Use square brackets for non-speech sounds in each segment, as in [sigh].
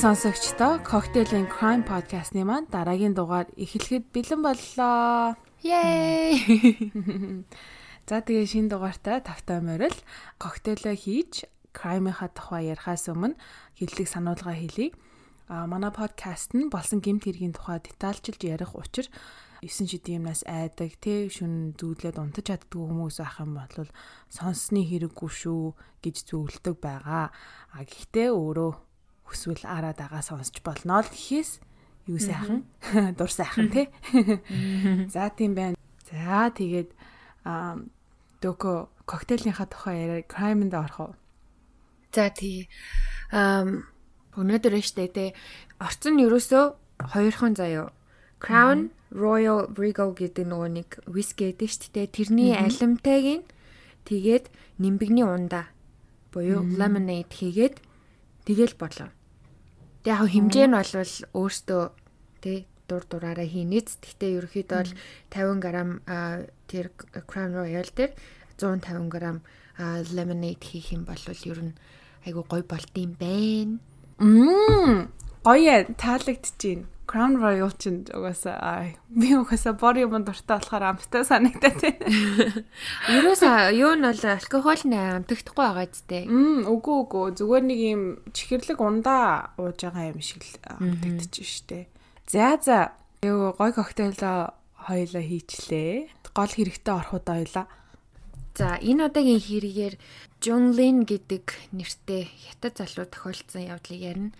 сонсогчдоо Cocktail and Crime podcast-ны маань дараагийн дугаар эхлэхэд бэлэн боллоо. Yay! [laughs] За тэгээ шинэ дугаартай тавтай морил коктейлөө хийж crime-ийнхаа тухай ярихаас өмнө хэллэг сануулга хэлье. А манай подкаст нь болсон гэмт хэргийн тухай детальчилж ярих учир 9 шидийн юмнаас айдаг те шүн зүүдлээд унтаж чаддгүй хүмүүс байх юм бол сонссны хэрэггүй шүү гэж зөвлөдөг байгаа. А гэхдээ өөрөө хүсвэл араа дагаа сонсч болно л гэхээс юу сайхан [laughs] дур сайхан тий. За тийм байна. За тэгээд дөкө коктейлийнхаа тухай яриа краймд орох уу? За тий. Ам өнөөдөр штэ тий. Орцон нь ерөөсөө хоёрхан заяо. Crown Royal Regal гэдэг нөгөө нэг whisky гэдэг штэ. Тэрний алимтайг нь тэгээд нимбэгний ундаа буюу lemonade хийгээд тэгэл бодлоо. Тэг яг хэмжээ нь бол өөртөө тий дур дураараа хийнэц. Гэхдээ ерөөхдөө бол 50 г тэр Crown Royal дээр 150 г lemonade хийх юм бол ер нь айгу гой болт юм байна. Мм гоё таалагдчихээн. Crown Royal ч угаасаа би угаасаа бор юм дуртай болохоор амттай санагдаад байна. [laughs] Ерөөсөө юу нь бол алкогол нэ амтагдахгүй байгаа зү. Мм үгүй үгүй зүгээр нэг юм чихэрлэг ундаа ууж байгаа юм шиг л амтагдчих штэ. За за юу гой коктейло хоёлоо хийчлээ. Гол хэрэгтэй ороход ойлаа. За энэ удаагийн хэрэгээр Жунлин гэдэг нэртэй хятад залуу тохиолдсон явдлыг ярина.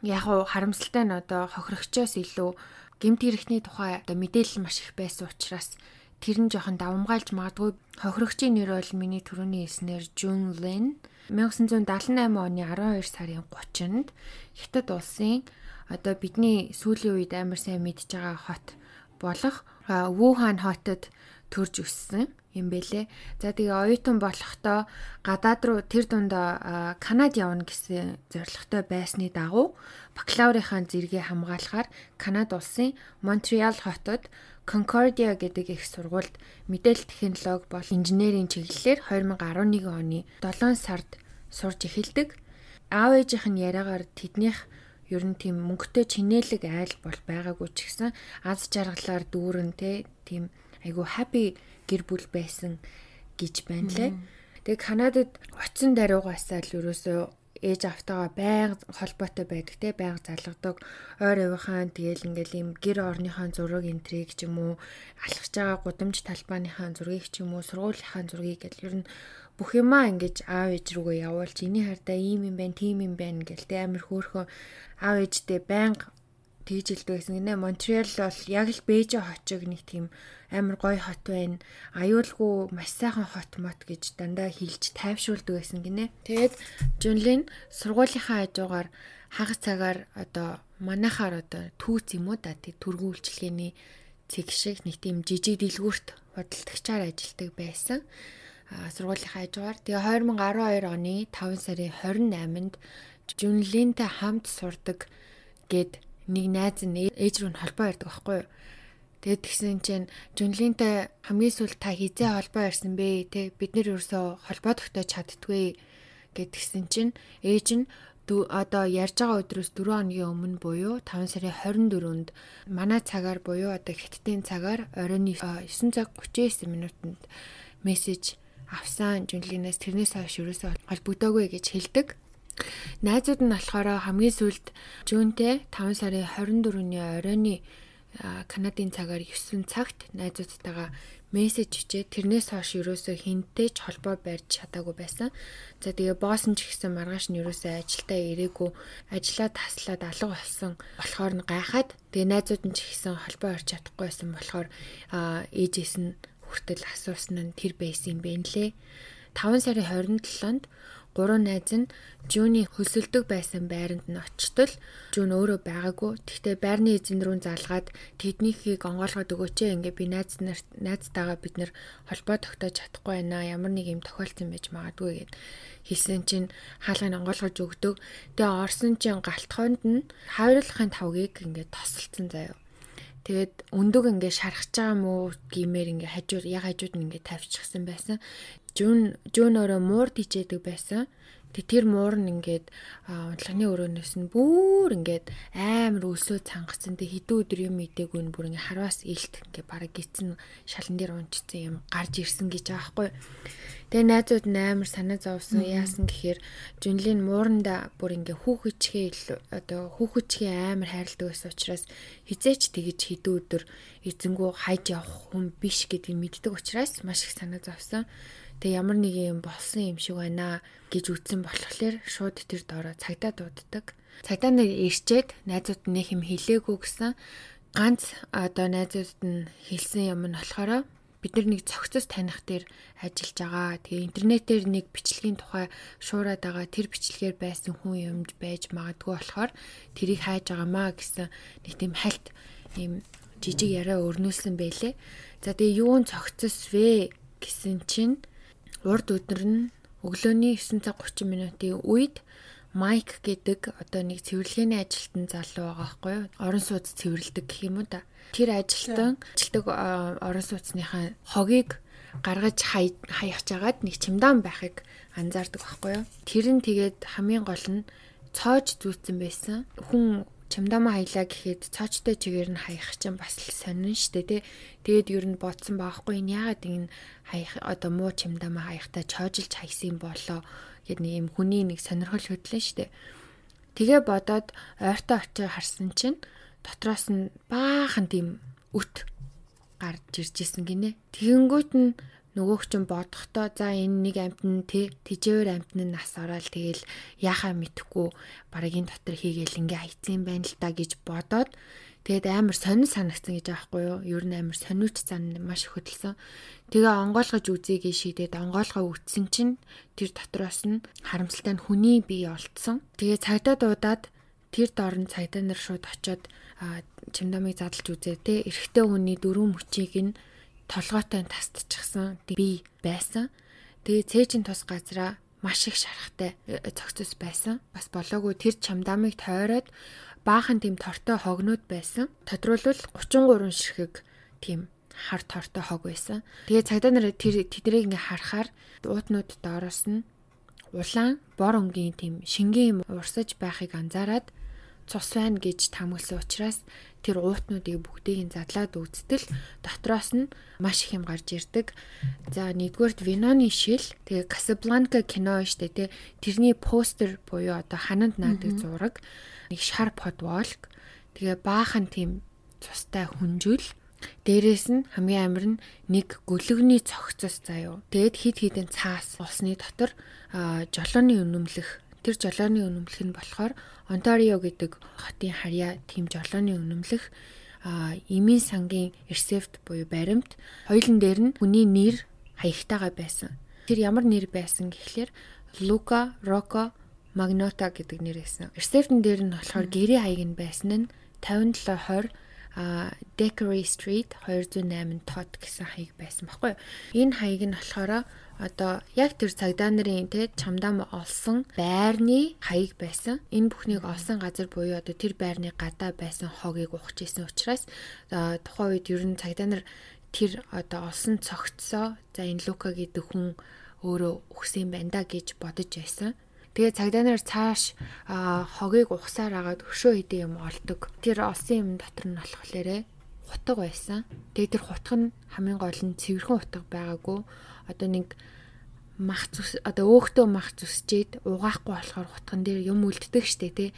Яг уу харамсалтай нь одоо хохирогчоос илүү гэмт хэрэгтний тухай одоо мэдээлэл маш их байсан учраас тэр нь жоохон давмгайлж магадгүй хохирогчийн нэр бол миний түрүүний хэлснээр Jun Lin. 1978 оны 12 сарын 30-нд Хятад улсын одоо бидний сүүлийн үед амар сайн мэдж байгаа хот болох Wuhan хотод төрж өссөн юм бэлээ. За тэгээ оюутан болохдоо гадаад руу тэр дундаа Канад явна гэсэн зорилготой байсны дагуу бакалаврынхаа зэрэгээ хамгаалахаар Канад улсын Монтреал хотод Concordia гэдэг их сургуульд мэдээлэл технологи бол инженерийн чиглэлээр 2011 оны 7 сард сурж эхэлдэг. Аав ээжийнх нь яриагаар тэднийх ер нь тийм мөнгөтэй чинээлэг айл бол байгаагүй ч гэсэн аз жаргалаар дүүрэн те тийм айгу happy гэр бүл байсан гэж байна лээ. Тэгээ Канадад очисон даруугаасаа л ерөөсөө ээж автагаа байнга холбоотой байдаг те байнга залгадаг ойр авийнхаа тэгэл ингээл юм гэр орныхаа зураг энтриг ч юм уу алхаж байгаа гудамж талбайныхаа зургийг ч юм уу сургуулийнхаа зургийг гэл ер нь бүх юмаа ингэж аав ээж рүүгээ явуулж эний хардаа ийм юм байна тийм юм байна гэл те амир хөөхөн аав ээжтэй байнга тэгж хэлдэг гэсэн гинэ Монтреал бол яг л Бээжин хочиг нэг тийм амар гоё хот байна. Аюулгүй маш сайхан хот мот гэж дандаа хэлж тайвшруулдаг байсан гинэ. Тэгээд Жунлин сургуулийнхаа хажуугаар хагас цагаар одоо манахаар одоо түүц юм уу да тэг төргөн үйлчлэгээний цэг шиг нэг тийм жижиг дэлгүүрт бодолтогчаар ажилладаг байсан. Сургуулийнхаа хажуугаар тэгээ 2012 оны 5 сарын 28-нд Жунлинтэй хамт сурдаг гэд нэг найз нь ээж рүү нь холбоо ярьдаг байхгүй юу? Тэгээд тэгсэн чинь Жунлинтэй хамгийн сүүл та хизээ холбоо ярьсан бэ? Тэ бид нэр ерөөсөө холбоо тогтоож чаддгүй гэдгсэн чинь ээж нь одоо ярьж байгаа өдрөөс 4 хоногийн өмнө буюу 5 сарын 24-нд манай цагаар буюу одоо хиттийн цагаар оройн 9 цаг 39 минутанд мессеж авсан Жунлинаас тэрнээс хойш ерөөсөө холбогдоогүй гэж хэлдэг. Найзууд нь болохоор хамгийн сүүлд Жунтэй 5 сарын 24-ний оройны Канадын цагаар 9 цагт найзуудтайгаа мессеж хичээ тэрнээс хойш ерөөсөө хинтээ ч холбоо барьж чадаагүй байсан. За тэгээ босс нь ч гэсэн маргааш нь ерөөсөө ажилдаа ирээгүй ажиллаа таслаад алга болсон болохоор нь гайхаад тэгээ найзууд нь ч гэсэн холбоо барьж чадахгүй байсан болохоор ээжээс нь хүртэл асуусан нь тэр байсан юм бэ нэлээ. 5 сарын 27-нд Гурван найз нь Жуны хөсөлдөг байсан байранд нь очтол Жун өөрөө байгаагүй. Тэгтээ байрны эзэн рүү залгаад тэднийхийг онгойлгоод өгөөч ээ. Ингээ би найз нарт найзтайгаа бид нэр холбоо тогтоож чадахгүй байна. Ямар нэг юм тохиолдсон байж магадгүй гэд хэлсэн чинь хаалгыг онгойлгож өгдөг. Тэгээ орсон чинь галтхоонд нь хавирлахын тавгийг ингээ тосолцсон заяа. Тэгээд өндөг ингээ шархаж байгаа мó гимээр ингээ хажууд яг хажууд нь ингээ тавьчихсан байсан. Жун Жун өөрөө муурд хичээдэг байсан. Тэг тэр муур нь ингээд унтлагын өрөөнөөс нь бүр ингээд амар өсөө цангацсан. Тэг хэдэн өдөр юм идээгүй нь бүр ингээд харвас илт ингээд бараг гисэн шалан дээр унцсан юм гарч ирсэн гэж байгаа байхгүй. Тэгээ найзууд нь амар санаа зовсон. Яасан гэхээр Жунлин мууранда бүр ингээ хүүхэчгээ одоо хүүхэчгээ амар хайрладаг байсан учраас хизээч тэгэж хэдэн өдөр эзэнгүү хайж явах хүн биш гэдгийг мэддэг учраас маш их санаа зовсон. Тэгээ ямар нэг юм болсон юм шиг байна гэж үтсэн болохоор шууд тэр доороо цагдаа дууддаг. Цагдаа нэг ирчээд найзууд нь нэг юм хэлээгүй гэсэн ганц одоо найзууд нь хэлсэн юм нь болохоор бид нар нэг цогцос таних дээр ажиллаж байгаа. Тэгээ интернетээр нэг бичлэгийн тухай шуураад байгаа. Тэр бичлэгээр байсан хүн юмж байж магадгүй болохоор тэрийг хайж байгаамаа гэсэн нэг тийм хальт ийм жижиг яриа өрнүүлсэн байлээ. За тэгээ юун цогцос вэ гэсэн чинь урд өдөр нь өглөөний 9 цаг 30 минутын үед Майк гэдэг одоо нэг цэвэрлэгээний ажилтан залуу байгаа байхгүй юу? Орон сууц цэвэрлдэг гэх юм уу да. Тэр ажилтан ажилтдаг орон сууцныхаа хогийг гаргаж хаяж агаад нэг чимдаан байхыг анзаардаг байхгүй юу? Тэр нь тэгээд хамгийн гол нь цоож зүүцсэн байсан. Хүн чамдамаа хаялаа гэхэд цаачтай чигээр нь хаях чинь бас л сонин штэ тий. Тэгээд ер нь бодсон баахгүй энэ яагаад ингэ хаях одоо муу чамдамаа хаяхтаа чоожилж хайсан болоо гэд нэг юм хүний нэг сонирхол хөдлөн штэ. Тэгээ бодоод ойртоо очиж харсан чинь дотроос нь баахан тийм үт гарч ирж исэн гинэ. Тэгэнгүүт нь нөгөөх чинь бодохдоо за энэ нэг амт нь тэ тижээр амт нь нас ороод тэгэл яхаа мэдхгүй бараг энэ дотор хийгээл ингээ хайцсан байна л та гэж бодоод тэгээд амар сонир санагцсан гэж аахгүй юу? Ер нь амар сониуч зан маш их хөдөлсөн. Тэгээ онгойлгож үзье гэж шийдээд онгойлгоо үтсэн чинь тэр дотроос нь харамсалтай нь хүний бие олдсон. Тэгээ цагдаа дуудаад тэр дорн цагдаа нар шууд очоод чимдамыг задлж үзээ те эрэгтэй хүний дөрөв мөчийг нь толгойтой тасдчихсан би байсан. Тэгээ цээжин тус газараа маш их шарахтай цогцос байсан. Бас болоогүй тэр чамдамыг тойроод баахан тийм тортой хогнууд байсан. Тодруулбал 33 ширхэг тийм хар тортой хог байсан. Тэгээ цагдаа нар тэр тэдрийг ингээ харахаар уутнууд доороос нь улаан бор өнгийн тийм шингийн юм урсаж байхыг анзаараад цус байна гэж таамагласан учраас тэр уутнуудыг бүгдийг нь задлаад үзтэл дотроос нь маш их юм гарч ирдэг. За нэгдүгээрт Виноны шил тэгээ Casablanca кино штэ тэ тэрний постэр буюу одоо хананд наадаг зураг нэг шар подволк тэгээ баахан тийм цустай хүнжил Дээрээс нь хамгийн амар нь нэг гөлөгний цогцос заяо. Тэгэд хид хідэн цаас усны дотор жолооны өнөмлөх Тэр жолооны үнэмлэх нь болохоор Онтарио гэдэг хотын харьяа тийм жолооны үнэмлэх эмийн сангийн рецепт буюу баримт хоёулын дээр нь хүний нэр хаягтайгаа байсан. Тэр ямар нэр байсан гэхлээр Лука Роко Магнота гэдэг нэр байсан. Рецептэн дээр нь болохоор гэрээ хаяг нь байсан нь 5720 а Decory Street 208 Tot гэсэн хаяг байсан баггүй. Энэ хаяг нь болохоор одоо яг тэр цагдаа нарын те чамдам олсон байрны хаяг байсан. Энэ бүхнийг олсон газар буюу одоо тэр байрны гадаа байсан хогийг ухаж исэн учраас тухайн үед ер нь цагдаа нар тэр одоо олсон цогцсоо за энэ Лука гэдэг хүн өөрөө өгсөн байна да гэж бодож байсан. Тэгээ цагдаа нар цааш хогийг ухсаар агаад хөшөө хэдийн юм олдог. Тэр олсон юм дотор нь болохоор хутга байсан. Тэгээ тэр хутга нь хамгийн гол нь цэвэрхэн хутга байгаагүй одоо нэг мах зүс одоо өөхтөө мах зүсчээд угаахгүй болохоор хутган дээр юм үлддэг штэ тий.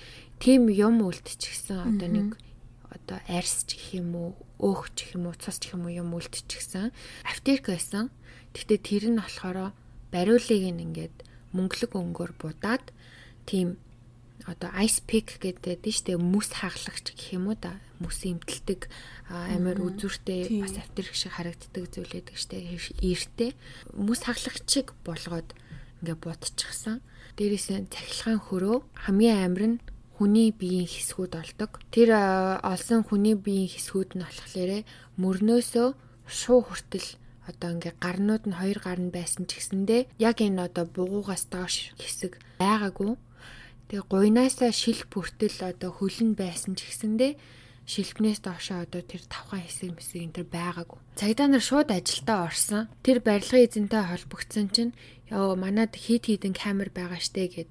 Тим юм үлдчихсэн одоо нэг одоо арьс ч гэх юм уу өөх ч гэх юм уу цус ч гэх юм уу юм үлдчихсэн. Аптек байсан. Гэтэ тэр нь болохоор бариулыг ингээд мөнгөлөг өнгөөр будаад тийм одоо ice pick гэдэг нь штэ мүс хагалагч гэх юм уу да. Мүс имтэлдэг амар үзүүртэй бас авторх шиг харагддаг зүйл байдаг штэ эртээ мүс хагалагчиг болгоод ингээ будчихсан дээрээс нь цахилгаан хөрөө хамгийн амар нь хүний биеийн хэсгүүд олдог. Тэр олсон хүний биеийн хэсгүүд нь болохоор мөрнөөсөө шуу хүртэл одоо ингээ гарнууд нь хоёр гар нь байсан ч гэсэндээ яг энэ одоо бугуугаас доош хэсэг байгаагүй Тэгээ гуйнаасаа шил бүртэл одоо хөлн байсан ч гэсэндээ шилбнээс доошоо одоо тэр тавхан хэсэг мэсэг энэ төр байгаагүй. Цагдаа нар шууд ажилдаа орсон. Тэр барилгын эзэнтэй холбогдсон чинь ёо манад хит хитэн камер байгаа штэ гэд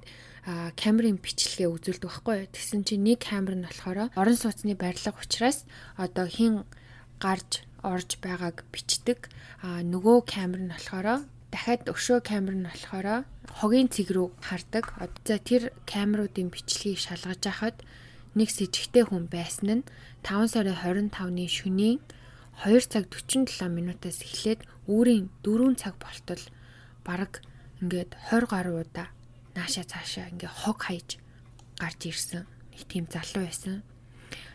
камерын бичлэгээ үзүүлдэг байхгүй. Тэгсэн чинь нэг камер нь болохоор орон сууцны барилга учраас одоо хин гарч орж байгааг бичдэг. А нөгөө камер нь болохоор дахиад өшөө камер нь болохоор хогийн цэг рүү хардаг. За тэр камеруудын бичлэгийг шалгаж хахад нэг с ิจ гтэй хүн байсан нь 5 сарын 25-ны шөнийн 2 цаг 47 минутаас эхлээд үүрийн 4 цаг болтол бараг ингээд 20 гаруй удаа нааша цаашаа ингээ хог хайж гарч ирсэн нэг тийм залуу байсан.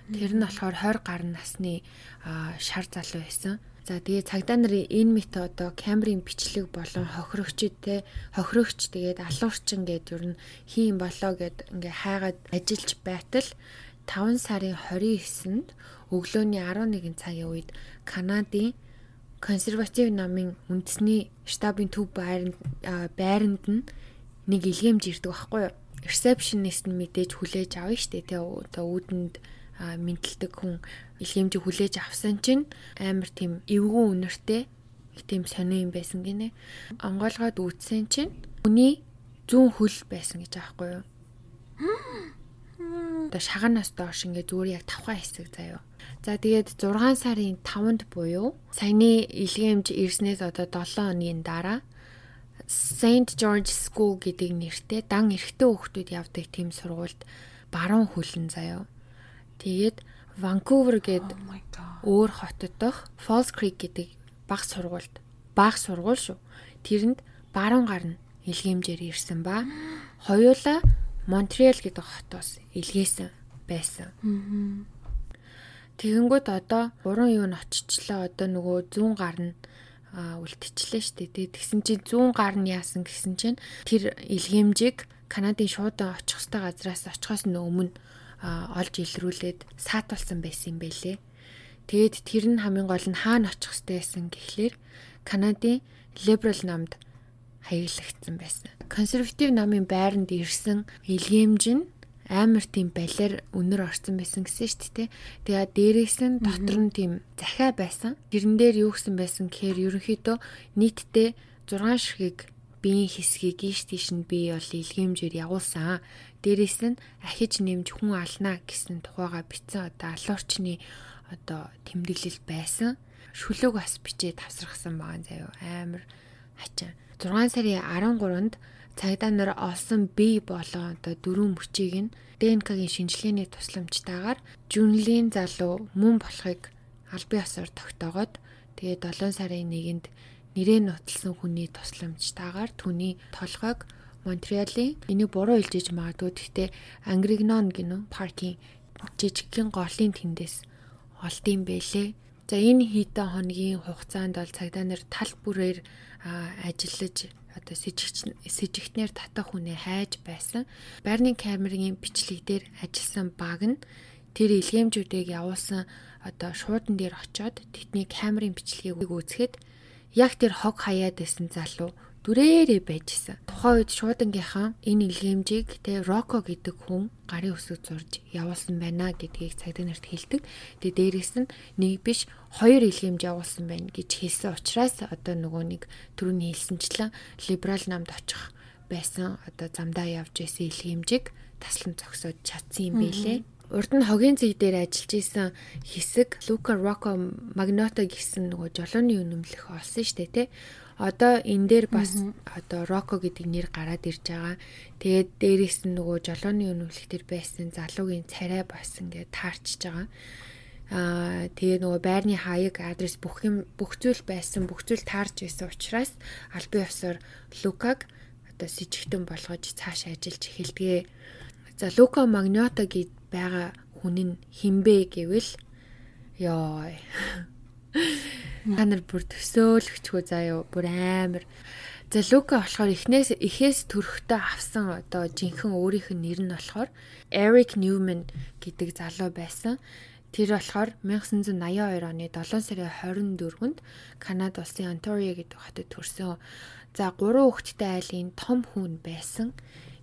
Тэр нь болохоор 20 гаруй насны шар залуу байсан. За тэгээ цагдаа нарын энэ мэт одоо камерын бичлэг болон хохирогчд те хохирогч тэгээд алуурчин гэд ер нь хийм болоо гэд ингээ хайгаад ажиллаж байтал 5 сарын 29-нд өглөөний 11 цагийн үед Канадын консерватив намын үндэсний штабын төв байранд байранд нь нэг илгээмж ирдэг байхгүй юу? Receptionist нь мэдээж хүлээж авна штэ тэ үүдэнд мэдлдэг хүн илгээмжийг хүлээж авсан чинь амар тийм эвгүй үнэртэй тийм сонио юм байсан гинэ. Онгойлгоод үтсэн чинь хүний зүүн хөл байсан гэж аахгүй юу? [gasps] Одоо шаганаас доош ингээ зүгээр яг тавхаа хэсэг заяо. За тэгээд 6 сарын 5-нд буюу саяны илгээмж ирснээс одоо 7 өдрийн дараа St George School гэдэг нэртэй дан эрэгтэй хүүхдүүд явдаг тийм сургуульд баруун хөлн заяо. Тэгээд Vancouver гээд Oh өөр хотод дох Falls Creek гэдэг баг сургуульд баг сургууль шүү. Тэрэнд баруун гар нь илгээмжээр ирсэн ба [gasps] хоёулаа Монтреал гэдэг хотоос илгээсэн байсан. Тэгэнгүүт одоо гурван юу нь очичлаа одоо нөгөө зүүн гар нь үлдчихлээ шүү дээ. Тэгсэн чинь зүүн гар нь яасан гэсэн чинь тэр илгээмжийг Канадын шуудан очих хөстэй газраас очихоос өмнө олж илрүүлээд саатуулсан байсан юм бэлээ. Тэгэд тэр нь хамгийн гол нь хаана очих хэвтэй байсан гэхлээр Канадын Liberal намд хаяглагдсан байсан. Консерватив намын байранд ирсэн илгээмж нь амар тийм балиар өнөр орсон байсан гэсэн шүү дээ. Тэгээ дээрээс нь дотор нь тийм захиа байсан. Тэрэн дээр юу гэсэн байсан гэхээр ерөнхийдөө нийтдээ 6 ширхэг биеийн хэсгийг ийш тийш нь бий бол илгээмжээр явуулсан. Дээрээс нь ахиж нэмж хүн ална гэсэн тухайга бичсэн одоо алуурчны одоо тэмдэглэл байсан. Шүлэг бас бичээд тавсархсан байгаа заяо амар хачаа. 6 сарын 13-нд цагдаа нар олсон бие болон одоо дөрвөн мөчийг нь ДНК-гийн шинжилгээний тусламжтайгаар жүнлийн залуу мөн болохыг аль бие осоор тогтоогоод тэгээд 7 сарын 1-нд нэрээ нуталсан хүний тусламжтайгаар түүний толгойг Монтреалийн энийг буруу хэлжиж магадгүй гэхдээ Ангригнон гинөө паркийн жижигхэн голын тэндээс олдсон бэлээ. За энэ хийдэн хоногийн хугацаанд бол цагдаа нар тал бүрээр ажиллаж одоо сэжигтнэр татах хүнээ хайж байсан. Байрны камерын бичлэг дээр ажилласан баг нь тэр илгээмжүүдийг явуулсан одоо шуудан дээр очиод тэдний камерын бичлэгийг үзэхэд яг тэр хог хаяад байсан залуу дүрээрээ байжсэн. Тухайн үед шуудангийнхаа энэ илгээмжийг тэ Роко гэдэг хүн гарын өсөг зурж явуулсан байна гэдгийг цагдаа нарт хэлдэг. Тэгээ дээрэс нь нэг биш хоёр илгээмж явуулсан байна гэж хэлсэн учраас одоо нөгөө нэг түрүүний хэлсэнчлэн либерал намд очих байсан одоо замдаа явж исэн илгээмжийг таслан зогсоод чадсан юм бэлээ. Урд нь хогийн зэг дээр ажиллаж исэн хэсэг Лука Роко Магното гэсэн нөгөө жолооны үнэмлэх олсон шүү дээ, тэ одоо энэ дээр бас одоо Роко гэдэг нэр гараад ирж байгаа. Тэгээд дээрээс нь нөгөө жолооны өнөөлөлтөр байсан залуугийн царай бас ингээд таарчж байгаа. Аа тэгээ нөгөө байрны хаяг адрес бүх юм бүх зүйл байсан бүх зүйл таарч байсан учраас албан ёсоор Лукаг одоо сэжигтэн болгож цааш ажиллаж эхэлдэг. За Лука Магнето гэд байгаа хүн нь хинбэ гэвэл ёо Та нар бүр төсөөлөгчгөө заяо бүр амар. За Лука болохоор эхнээс эхээс төрөхтэй авсан одоо жинхэнэ өөрийнх нь нэр нь болохоор Eric Newman гэдэг залуу байсан. Тэр болохоор 1982 оны 7 сарын 24-нд Канада улсын Ontario гэдэг хотод төрсөн. За гурван хүүхэдтэй айлын том хүн байсан.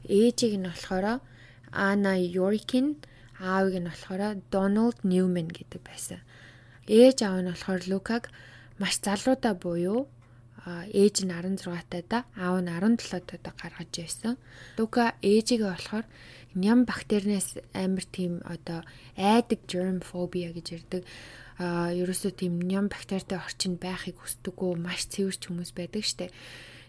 Ээжийг нь болохоор Ана Yorkin, аавыг нь болохоор Donald Newman гэдэг байсан. Ээж аав нь болохоор Лукаг маш залуудаа буюу ээж нь 16 тайда аав нь 17 тайда гаргаж байсан. Лука ээжигээ болохоор ням бактериас амар тийм одоо айдаг germ phobia гэж ярддаг а ерөөсөө тийм ням бактеритай орчинд байхыг хүсдэггүй маш цэвэрч хүмүүс байдаг штэ.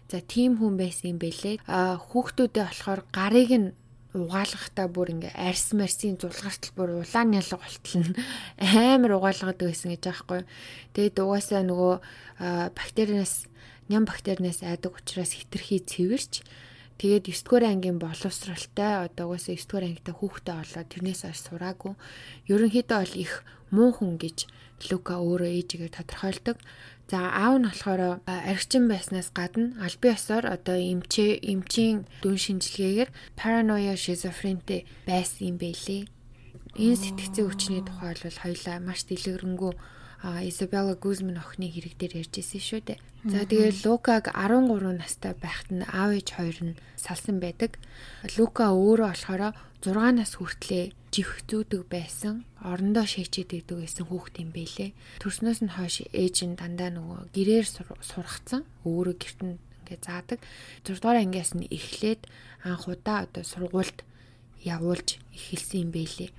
За тийм хүн байсан юм бэлээ. А хүүхдүүдээ болохоор гарыг нь угаалгахтаа бүр ингээ арс марсын зулгартал бүр улаан ялга болтол нь амар угаалгаад байсан гэж аахгүй. Тэгээд угаасаа нөгөө бактериас ням бактериас айдаг учраас хитрхи цэвэрч Тэгээд 9 дугаар ангийн боловсралтай одоо угаасаа 9 дугаар ангитай хүүхдээ олоод тэрнээс хойш сураагүй. Ерөнхийдөө бол их муу хүн гэж Лука өөрөө ээжигээ тодорхойлдог. За аав нь болохоор архичин байснаас гадна албан ёсоор одоо эмчээ эмчийн дүн шинжилгээгээр paranoia schizophrenia байсан юм байлээ. Энэ сэтгцийн хүчний тухай бол хоёлаа маш дэлгэрэнгүй Изабелла Гузман охины хэрэг дээр ярьж исэн шүү дээ. За тэгээ Лукаг 13 настай байхад нь аав ээж хоёр нь салсан байдаг. Лука өөрөө болохоор 6 нас хүртлээр живх зүүдэг байсан. Орондоо шээчээд идэг байсан хүүхд юм бэлээ. Төрснөөс нь хойш ээж нь дандаа нөгөө гэрээр сургацсан. Өөрөө гэрт нь ингээ заадаг. 6 дугаар ангиас нь эхлээд анх удаа одоо сургуульд явуулж эхэлсэн юм бэлээ.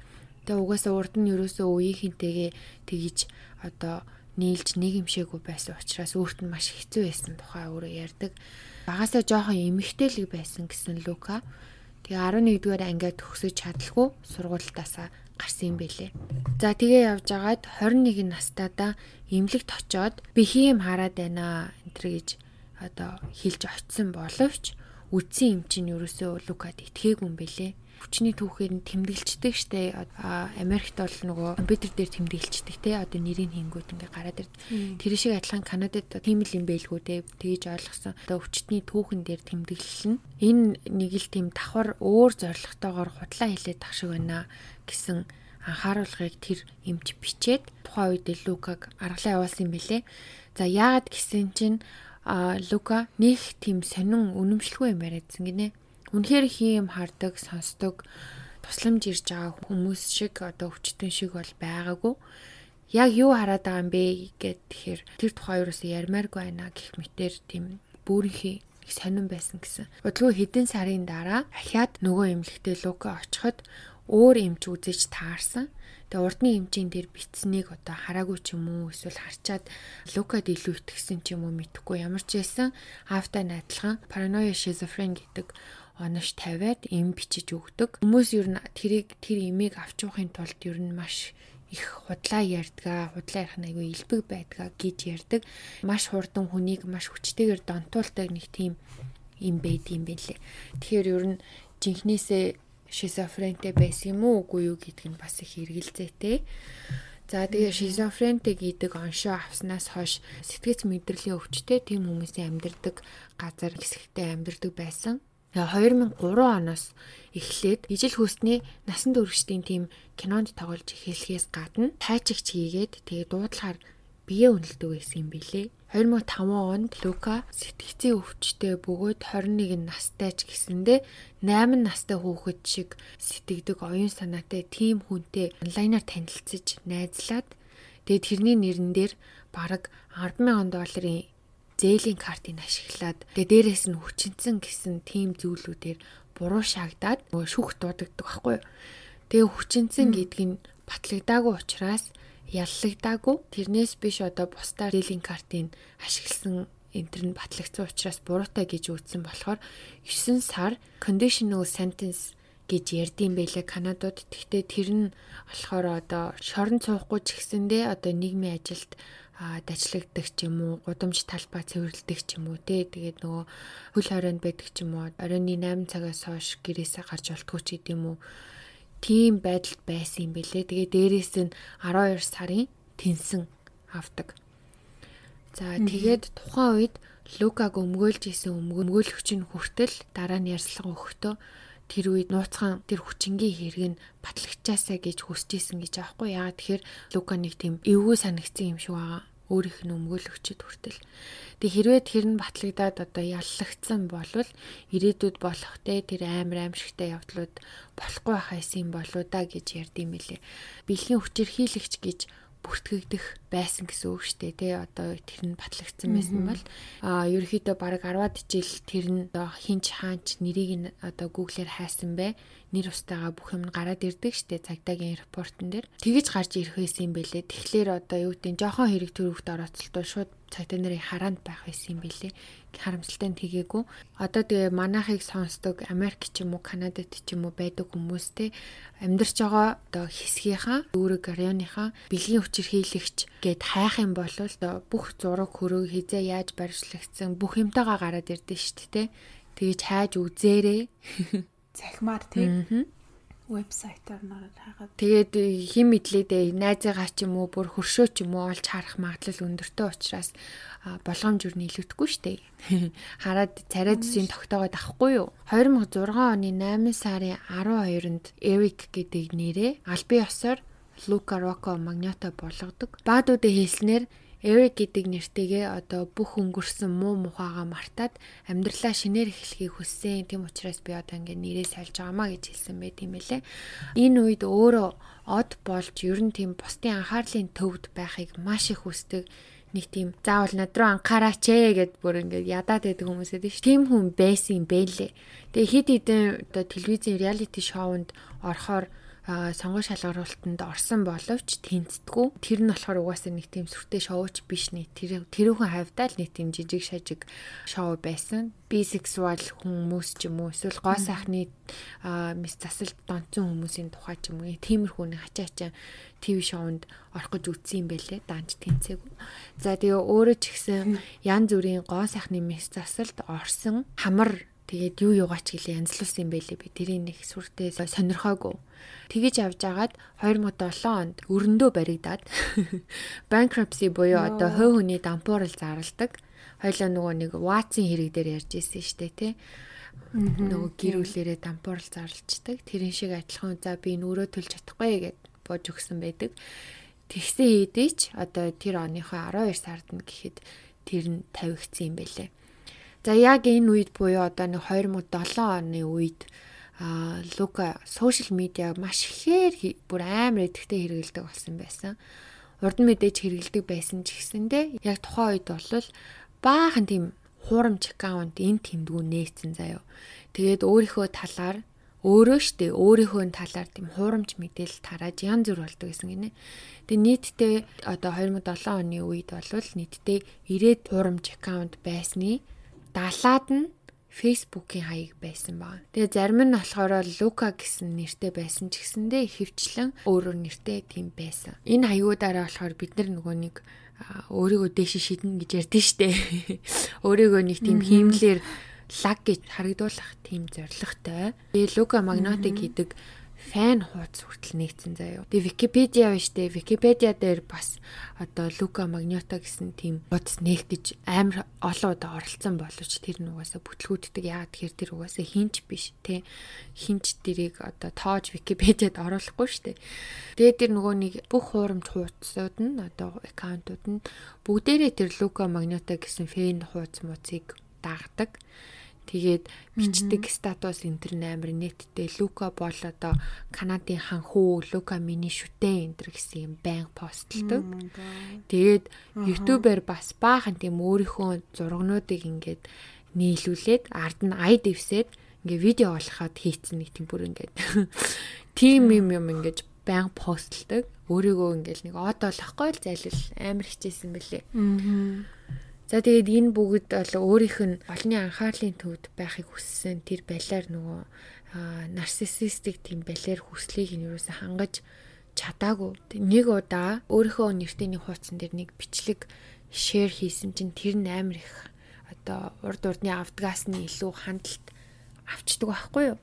Тэгээ угаасаа урд нь ерөөсөө үеийнхэнтэйгээ тэгж одоо нийлж нэг юмшээгүй байсан учраас өөрт нь маш хэцүү байсан тухай өөрөө ярьдаг. Багасаа жоохон эмэгтэйлэг байсан гэсэн Лука. Тэгээ 11-р ангиад төгсөж чадалгүй сургуультаасаа гарсан юм бэлээ. За тэгээ явж агаад 21 настайдаа эмнэлэгт очоод бэхи юм хараад байна энэ гэж одоо хэлж очисон боловч үдсэн юм чинь ерөөсөө Лукад итгээгүй юм бэлээ хүчний түүхээр нь тэмдэглэждэг штэ Америкт бол нөгөө компьютер дээр тэмдэглэждэг те. Одоо нэрийн хингүүд ингээ гараад ирд. Тэр шиг адилхан Канадад тийм л юм байлгүй те. Тэгж ойлгосон. Одоо хүчний түүхэн дээр тэмдэглэл нь энэ нэг л тийм давхар өөр зорилготойгоор худлаа хилээд тах шиг байна гэсэн анхааруулгыг тэр эмч бичээд тухайн үед Лукаг аргалаа явуулсан юм бэлээ за яагаад гэсэн чинь а Лука нэг тийм сонин үнэмшлгүй юм яриадсан гинэ Үнэхээр хийм хардаг, сонсдог, тусламж ирж байгаа хүмүүс шиг одоо өвчтөн шиг бол байгаагүй. Яг юу хараад байгаа юм бэ гэд тэгэхээр тэр тухай юусоо ярмааргүй байна гэх мэтэр тийм бүрийнхээ их сонирн байсан гэсэн. Удалгүй хэдэн сарын дараа ахиад нөгөө эмнэлэгтээ Лука очиход өөр эмч үзэж таарсан. Тэгээ урдны эмчийн дээр битснийг одоо хараагүй ч юм уу эсвэл харчаад Лукад илүү итгэсэн ч юм уу мэдэхгүй ямар ч байсан аавтай найдлахын параноя шизофрен гэдэг онош тавиад эм бичиж өгдөг. Хүмүүс ер нь тэрийг тэр эмийг авч явахын тулд ер нь маш их худлаа ярьдгаа, худлаа ярих нь айгүй илбэг байдгаа гэж ярьдаг. Маш хурдан хүнийг маш хүчтэйгээр донтуулдаг нэг тийм юм байд юм бэлээ. Тэгэхээр ер нь жинхнээсээ шизофрентэй байсан юм уу үгүй юу гэдг нь бас их эргэлзээтэй. За тэгээ шизофрентэй гэдэг оншоо авснаас хойш сэтгэц мэдрэлийн өвчтэй тийм хүмүүсийн амьдардаг газар хэсэгтээ амьдардаг байсан. 2003 оноос эхлээд ижил хүйсний насан туршидын тийм кинонд тоглож эхлэхээс гадна тайчигч хийгээд тэгээ дуудлагаар бие үнэлдэг байсан юм билэ. 2005 онд Лука сэтгцийн өвчтөй бөгөөд 21 настай ч гэсэндэ 8 настай хүүхэд шиг сэтгэдэг оюун санаатай тийм хүнтэй онлайнаар танилцж найзлаад тэгээ тэрний нэрэн дээр бараг 100000 долларын зээлийн картыг ашиглаад тэгээ дээрэс нь хүчинцэн гэсэн тийм зүйлүүдээр буруу шаагдаад шүүх дуудагддаг байхгүй юу. Тэгээ хүчинцэн гэдг нь батлагдаагүй учраас яллагдаагүй. Тэрнээс биш одоо бусдаар зээлийн картыг ашигласан энтер нь батлагдсан учраас буруутай гэж үзсэн болохоор 9 сар conditional sentence гэж ярдсан байлээ Канадад. Тэгтээ тэр нь болохоор одоо шорон цуухгүй ч гэсэндээ одоо нийгмийн ажилд дажлагддаг ч юм уу, гудамж талбай цэвэрлдэг ч юм уу те. Тэгээд нөгөө хөл хорионд байдаг ч юм уу, оройны 8 цагаас хойш гэрээсээ гарч олтгүй ч гэдэм үү. Тийм байдалд байсан юм бэлээ. Тэгээд дээрээс нь 12 сарын тэнсэн авдаг. За тэгээд тухайн үед Лукаг өмгөөлж исэн өмгөөлөгч нь хүртэл дараа нь ярьслага өгөхдөө тэр үед нууцхан тэр хүчингийн хэрэг нь батлагчаасаа гэж хүсэж исэн гэж аахгүй яагаад тэгэхээр Лука нэг тийм эвгүй санагдсан юм шиг байгаа. өөрийнх нь өмгөөлөгчд хүртэл. Тэг хэрвээ тэр нь батлагдаад одоо яллагдсан болвол ирээдүйд болох те тэр амар аимшигтай явдлууд болохгүй байхаас юм болоо да гэж ярьдсан мэлээ. Бэлгийн хүчирхийлэгч гэж бүртгэгдэх байсан гэсэн үг шүү дээ тий одоо тэр нь батлагдсан байсан бол а ерөөхдөө баг 10-ад жил тэр нь одоо хинч хаанч нэрийг нь одоо гуглээр хайсан бай. Нэр устайгаа бүх юм гараад ирдэг штэ цагдаагийн репортон дээр. Тэгэж гарч ирэх байсан юм бэлээ тэгэхээр одоо юу гэдэг нь жоохон хэрэг төрөвт орооцолтол шууд цагдаа нарын хараанд байх байсан юм бэлээ харамсалтай нь тгээгүй. Одоо тэгээ манайхыг сонсдог Америк ч юм уу, Канадад ч юм уу байдаг хүмүүс те амьдарч байгаа одоо хэсгийнхаа үүрэг районыхаа бэлгийн хүчирхийлэгч гэд хайх юм бол одоо бүх зураг хөрөг хизээ яаж барьжлагдсан бүх юмтайгаа гараад ирдэ дээ те. Тэгэж хайж үзээрэй. [laughs] Захимаар тий вебсайтаар нараад хагаад тэгээд хим мэдлээдээ найзыгаа ч юм уу бүр хөршөө ч юм уу олж харах магадлал өндөртэй учраас болгоомж юу нийлэгдэхгүй штэ. [laughs] Хараад царай зүсийн тогтоогоод авахгүй юу? 2006 оны 8 сарын 12-нд Эрик гэдэг нэрээ албан ёсоор Лука Роко Магнето болгодог. Баадуудын хэлснээр Эрик гэдэг нэртэйгээ одоо бүх өнгөрсөн муу мухаага мартаад амьдралаа шинээр эхлэхийг хүссэн. Тийм учраас би одоо ингээ нэрээ сольж байгаамаа гэж хэлсэн байт юм лээ. Энэ үед өөрөө од болж ер нь тийм бусдын анхаарлын төвд байхыг маш их хүсдэг нэг тийм заавал над руу анхаараач ээ гэд бүр ингээд ядаад байдаг хүмүүсээ тийш. Тийм хүн байсан юм бэлээ. Тэгээ хит хитэн одоо телевизийн реалити шоунд орохоор сонгон шалгаруулалтанд орсон боловч тэнцдэггүй. Тэр нь болохоор угаасаа нэг тийм сүртэй шоуч биш нэг тэр тэрүүхэн хавьдаа л нэг тийм жижиг шажиг шоу байсан. Бисексуал хүмүүс ч юм уу эсвэл гоо сайхны мис засалд донцсон хүмүүсийн тухай ч юм уу тиймэрхүү нэг хачаа хачаа ТV шоунд орох гэж үтсэн юм байлээ. Данж тэнцээгүй. За тэгээ өөрөө ч гэсэн ян зүрийн гоо сайхны мис засалд орсон хамар Тэгээд юу юугаач гэлээ янзлуулсан юм байлээ би. Тэрийг нэг сүртэй сонирхоогүй. Тэгэж явж агаад 2007 онд өрөндөө баригдаад [laughs] bankruptcy буюу одоо хувь хүний дампуурал зарладаг. Хоёлоо нөгөө нэг Ватсын хэрэг дээр ярьж ирсэн дээ тий. Нөгөө гэр бүлэрээ дампуурал зарлцдаг. Тэрэн шиг адилхан за би нүрөө төлж чадахгүй гэд бож өгсөн байдаг. Тэгсэн хэдий ч одоо тэр оныхоо 12 сард нь гэхэд тэр нь тавигдсан юм байлээ. За яг энэ үед буюу одоо нэг 2007 оны үед а Лука сошиал медиа маш ихээр бүр амар идэвхтэй хэрэгэлдэг болсон байсан. Урд нь мэдээж хэрэгэлдэг байсан ч гэсэндээ яг тухайн үед бол баахан тийм хуурамч аккаунт энэ тэмдгүү нээсэн заяо. Тэгээд өөрийнхөө талаар өөрөө штэ өөрийнхөө талаар тийм хуурамч мэдээлэл тарааж янз бүр болдог гэсэн гинэ. Тэгээ нийтдээ одоо 2007 оны үед бол нийтдээ 90 хуурамч аккаунт байсны 70-аад нь Facebook-ийн хаяг байсан баг. Тэгээ зарим нь болохоор Лука гэсэн нэртэй байсан ч гэсэндээ ихэвчлэн өөрөөр нэртэй тийм байсан. Энэ хаягуудаараа болохоор бид нар нөгөө нэг өөрийгөө дэше шиднэ гэж ярьдэн штэ. [laughs] Өөрийгөө нэг тийм хиймлэр лаг гэж харагдуулах тийм зоригтой. Тэгээ Лука Магноти гэдэг фэн хуудас хүртэл нэгдсэн заяо. Тэгээ Википедиа биш дээ. Википедиа дээр бас одоо Лука Магнето гэсэн тийм хуудас нэгдэж амар олон удаа оролцсон боловч тэр нугасаа бүтлгүүддэг яагаад тэгэхээр тэр угаасаа хинч биш те. Хинч дэрийг одоо тоож Википедиад оруулахгүй штэ. Тэгээ тэр нөгөө нэг бүх хуурамч хуудасууд нь одоо аккаунтууд нь бүгдээрээ тэр Лука Магнето гэсэн фэн хуудас муцыг дагдаг. Тэгээд бичдэг статус энтер амар нэттэй Лука бол одоо Канадын хан хүү Лука миний шүтэн энтер гэсэн юм байн постлдог. Тэгээд YouTube-аар бас баахан тийм өөрийнхөө зургнуудыг ингээд нийлүүлээд ард нь ая дэвсээд ингээ видео олоход хийцэн нэг тийм бүр ингээд [laughs] тим юм юм ингээд байн постлдог. Өөрийгөө ингээл нэг од олохгүй л зайлшгүй амар хичээсэн бэлээ. Аа За тэгээд энэ бүгд бол өөрийнх нь олонний анхаарлын төвд байхыг хүссэн тэр балиар нөгөө нарциссистик тийм балиар хүслийг нь юусэн хангаж чадаагүй. Нэг удаа өөрийнхөө нэртэйний хуудсан дээр нэг бичлэг шеэр хийсэн чинь тэр нь амар их одоо урд урдны автогаас нь илүү хандлт авчдаг байхгүй юу?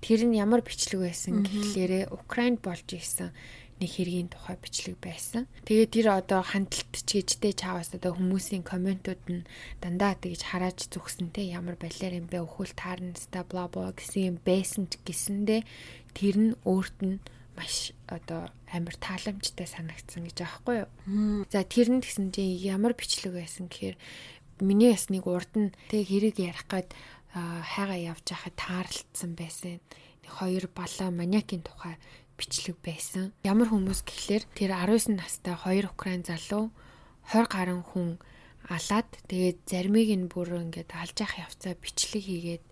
Тэр нь ямар бичлэг байсан гэхлээрэ Украинд болж исэн нэг хэргийн тухай бичлэг байсан. Тэгээд тэр одоо хандлт ч гэжтэй чаавас одоо хүмүүсийн комментууд нь дандаа тэгж харааж зүгсэнтэй ямар балиар юм бэ өхөл таарна ста бла бла гэсэн юм байсан ч гэсэндээ тэр нь өөрт нь маш одоо амар тааламжтай санагдсан гэж аахгүй юу. За тэр нь гэсэн чинь ямар бичлэг байсан гэхээр миний ясныг урд нь тэг хэрэг ярих гад хайгаа явж байхад таарлцсан байсан. Хоёр балаа маниакийн тухай бичлэг байсан. Ямар хүмүүс гэхлээр тэр 19 настай хоёр украин залуу 20 гаруй хүн алаад тэгээд заримыг нь бүр ингээд алж явах явцаа бичлэг хийгээд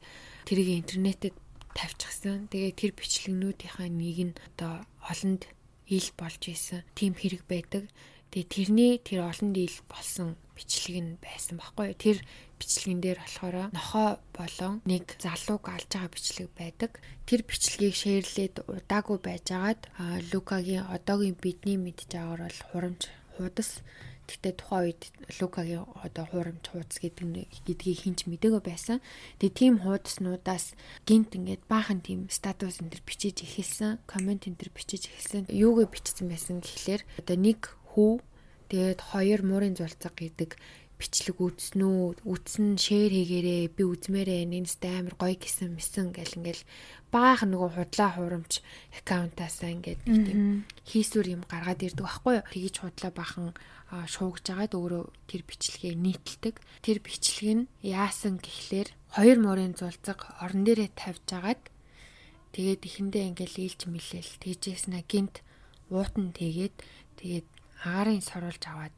тэрийг интернетэд тавьчихсан. Тэгээд тэр бичлэгнүүдийнхаа нэг нь одоо олонд ил болж исэн тийм хэрэг байдаг. Тэгээ тэрний тэр олон дийл болсон бичлэг нь байсан баггүй. Тэр бичлэгэн дээр болохоор нохоо болон нэг залууг алж байгаа бичлэг байдаг. Тэр бичлэгийг шеэрлээд удаагүй байжгаад Лукагийн одоогийн бидний мэдж байгаагаар бол хурамч худас Гэтэ тухайн үед Лукагийн одоо хуурамч хуудас гэдэг гэдгийг хинч мдэггүй байсан. Тэгээ тийм хуудаснуудаас гинт ингээд баахан тийм статус энэ төр бичиж эхэлсэн, комент энэ төр бичиж эхэлсэн. Юугээ бичсэн байсан гэхлээр одоо нэг хүү тэгээд хоёр муурын зулцаг гэдэг бичлэг үзснүү үзсэн шеэр хийгээрээ би үзмээрээ нэнстэй амар гоё гисэн мэсэн гэл ингээл баах нөгөө худлаа хурамч аккаунтаасаа ингээд тийм хийсвэр юм гаргаад ирдэг байхгүй юу? Тгийж худлаа бахан шуугж агаад өөрөө тэр бичлэгээ нийтэлдэг тэр бичлэг нь яасан гэхлээр хоёр морын зулцаг орон дээрээ тавьж агаад тэгээд ихэндээ ингээл ээлж мэлээл. Тэгжээснэ гинт уутан тэгээд тэгээд агаарын соруулж аваад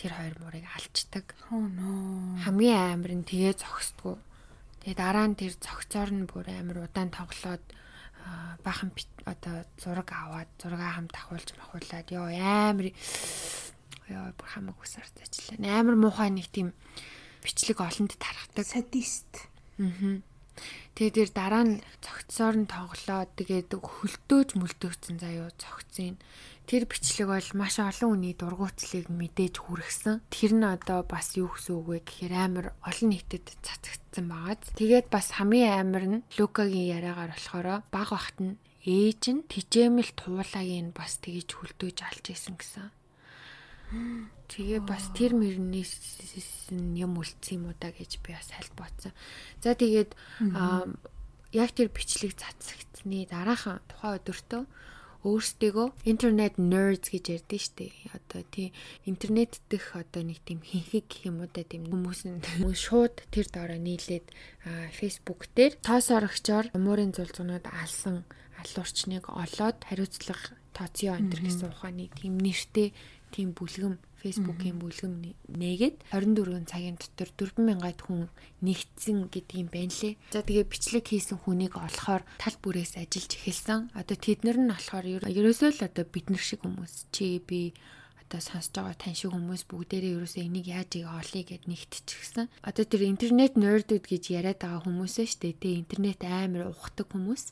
тэр хоёр мурыг алчдаг. Хамгийн амар нь тэгээ зогсдгоо. Тэгээ дараа нь тэр зогцоор нь бүр амар удаан тоглоод бахан одоо зураг аваад зургаа хамт ахуулж махуулаад ёо амар ёо бүр хамаг усарч ажиллаа. Амар муухай нэг тийм бичлэг олонд тархдаг. Садист. Аа. Тэгээ тэр дараа нь цогцсоор нь тоглоод тэгээд хөлтөөж мөлтөөцсөн заяо цогцын тэр бичлэг бол маш олон хүний дургуутслыг мэдээж хүргэсэн. Тэр нь одоо бас юу гэсэн үг вэ гэхээр амар олон нийтэд цацагдсан байгааз. Тэгээд бас хамгийн амар нь Лукагийн яриагаар болохоор баг бахт нь ээж нь тижээмэл туулааг нь бас тэгэж хөлдөөж алж исэн гэсэн. Тэгээ бас тэр мөрнээс юм үлдсэн юм уу да гэж би бас хальт бодсон. За тэгээд яг тэр бичлэг цацагдсны дараахан тухайн өдөртөө өөрсдийгөө интернет nerds гэж ярьдэн штэ. Одоо тий интернет дэх одоо нэг тийм хинхэг гэх юм уу да тийм хүмүүс нь [laughs] шууд тэр доороо нийлээд Facebook дээр тоос орогчоор муурын зулцгнууд алсан алуурчныг олоод хариуцлага тооцоо энэ гэсэн ухааны тийм нэртэй тийм бүлгэм Facebook-ийн бүлгэм нээгээд 24 цагийн дотор 4000-аад хүн нэгдсэн гэдэг юм байна лээ. За тэгээ бичлэг хийсэн хүнийг олохоор тал бүрээс ажиллаж эхэлсэн. Одоо тэднэр нь болохоор ерөөсөө л одоо бид нар шиг хүмүүс чи би одоо сонсож байгаа тань шиг хүмүүс бүгдээрээ ерөөсөө энийг яаж ийг олъё гэд нэгтчихсэн. Одоо тэр интернет нердүүд гэж яриад байгаа хүмүүсээ штэ тэ интернет амар ухдаг хүмүүс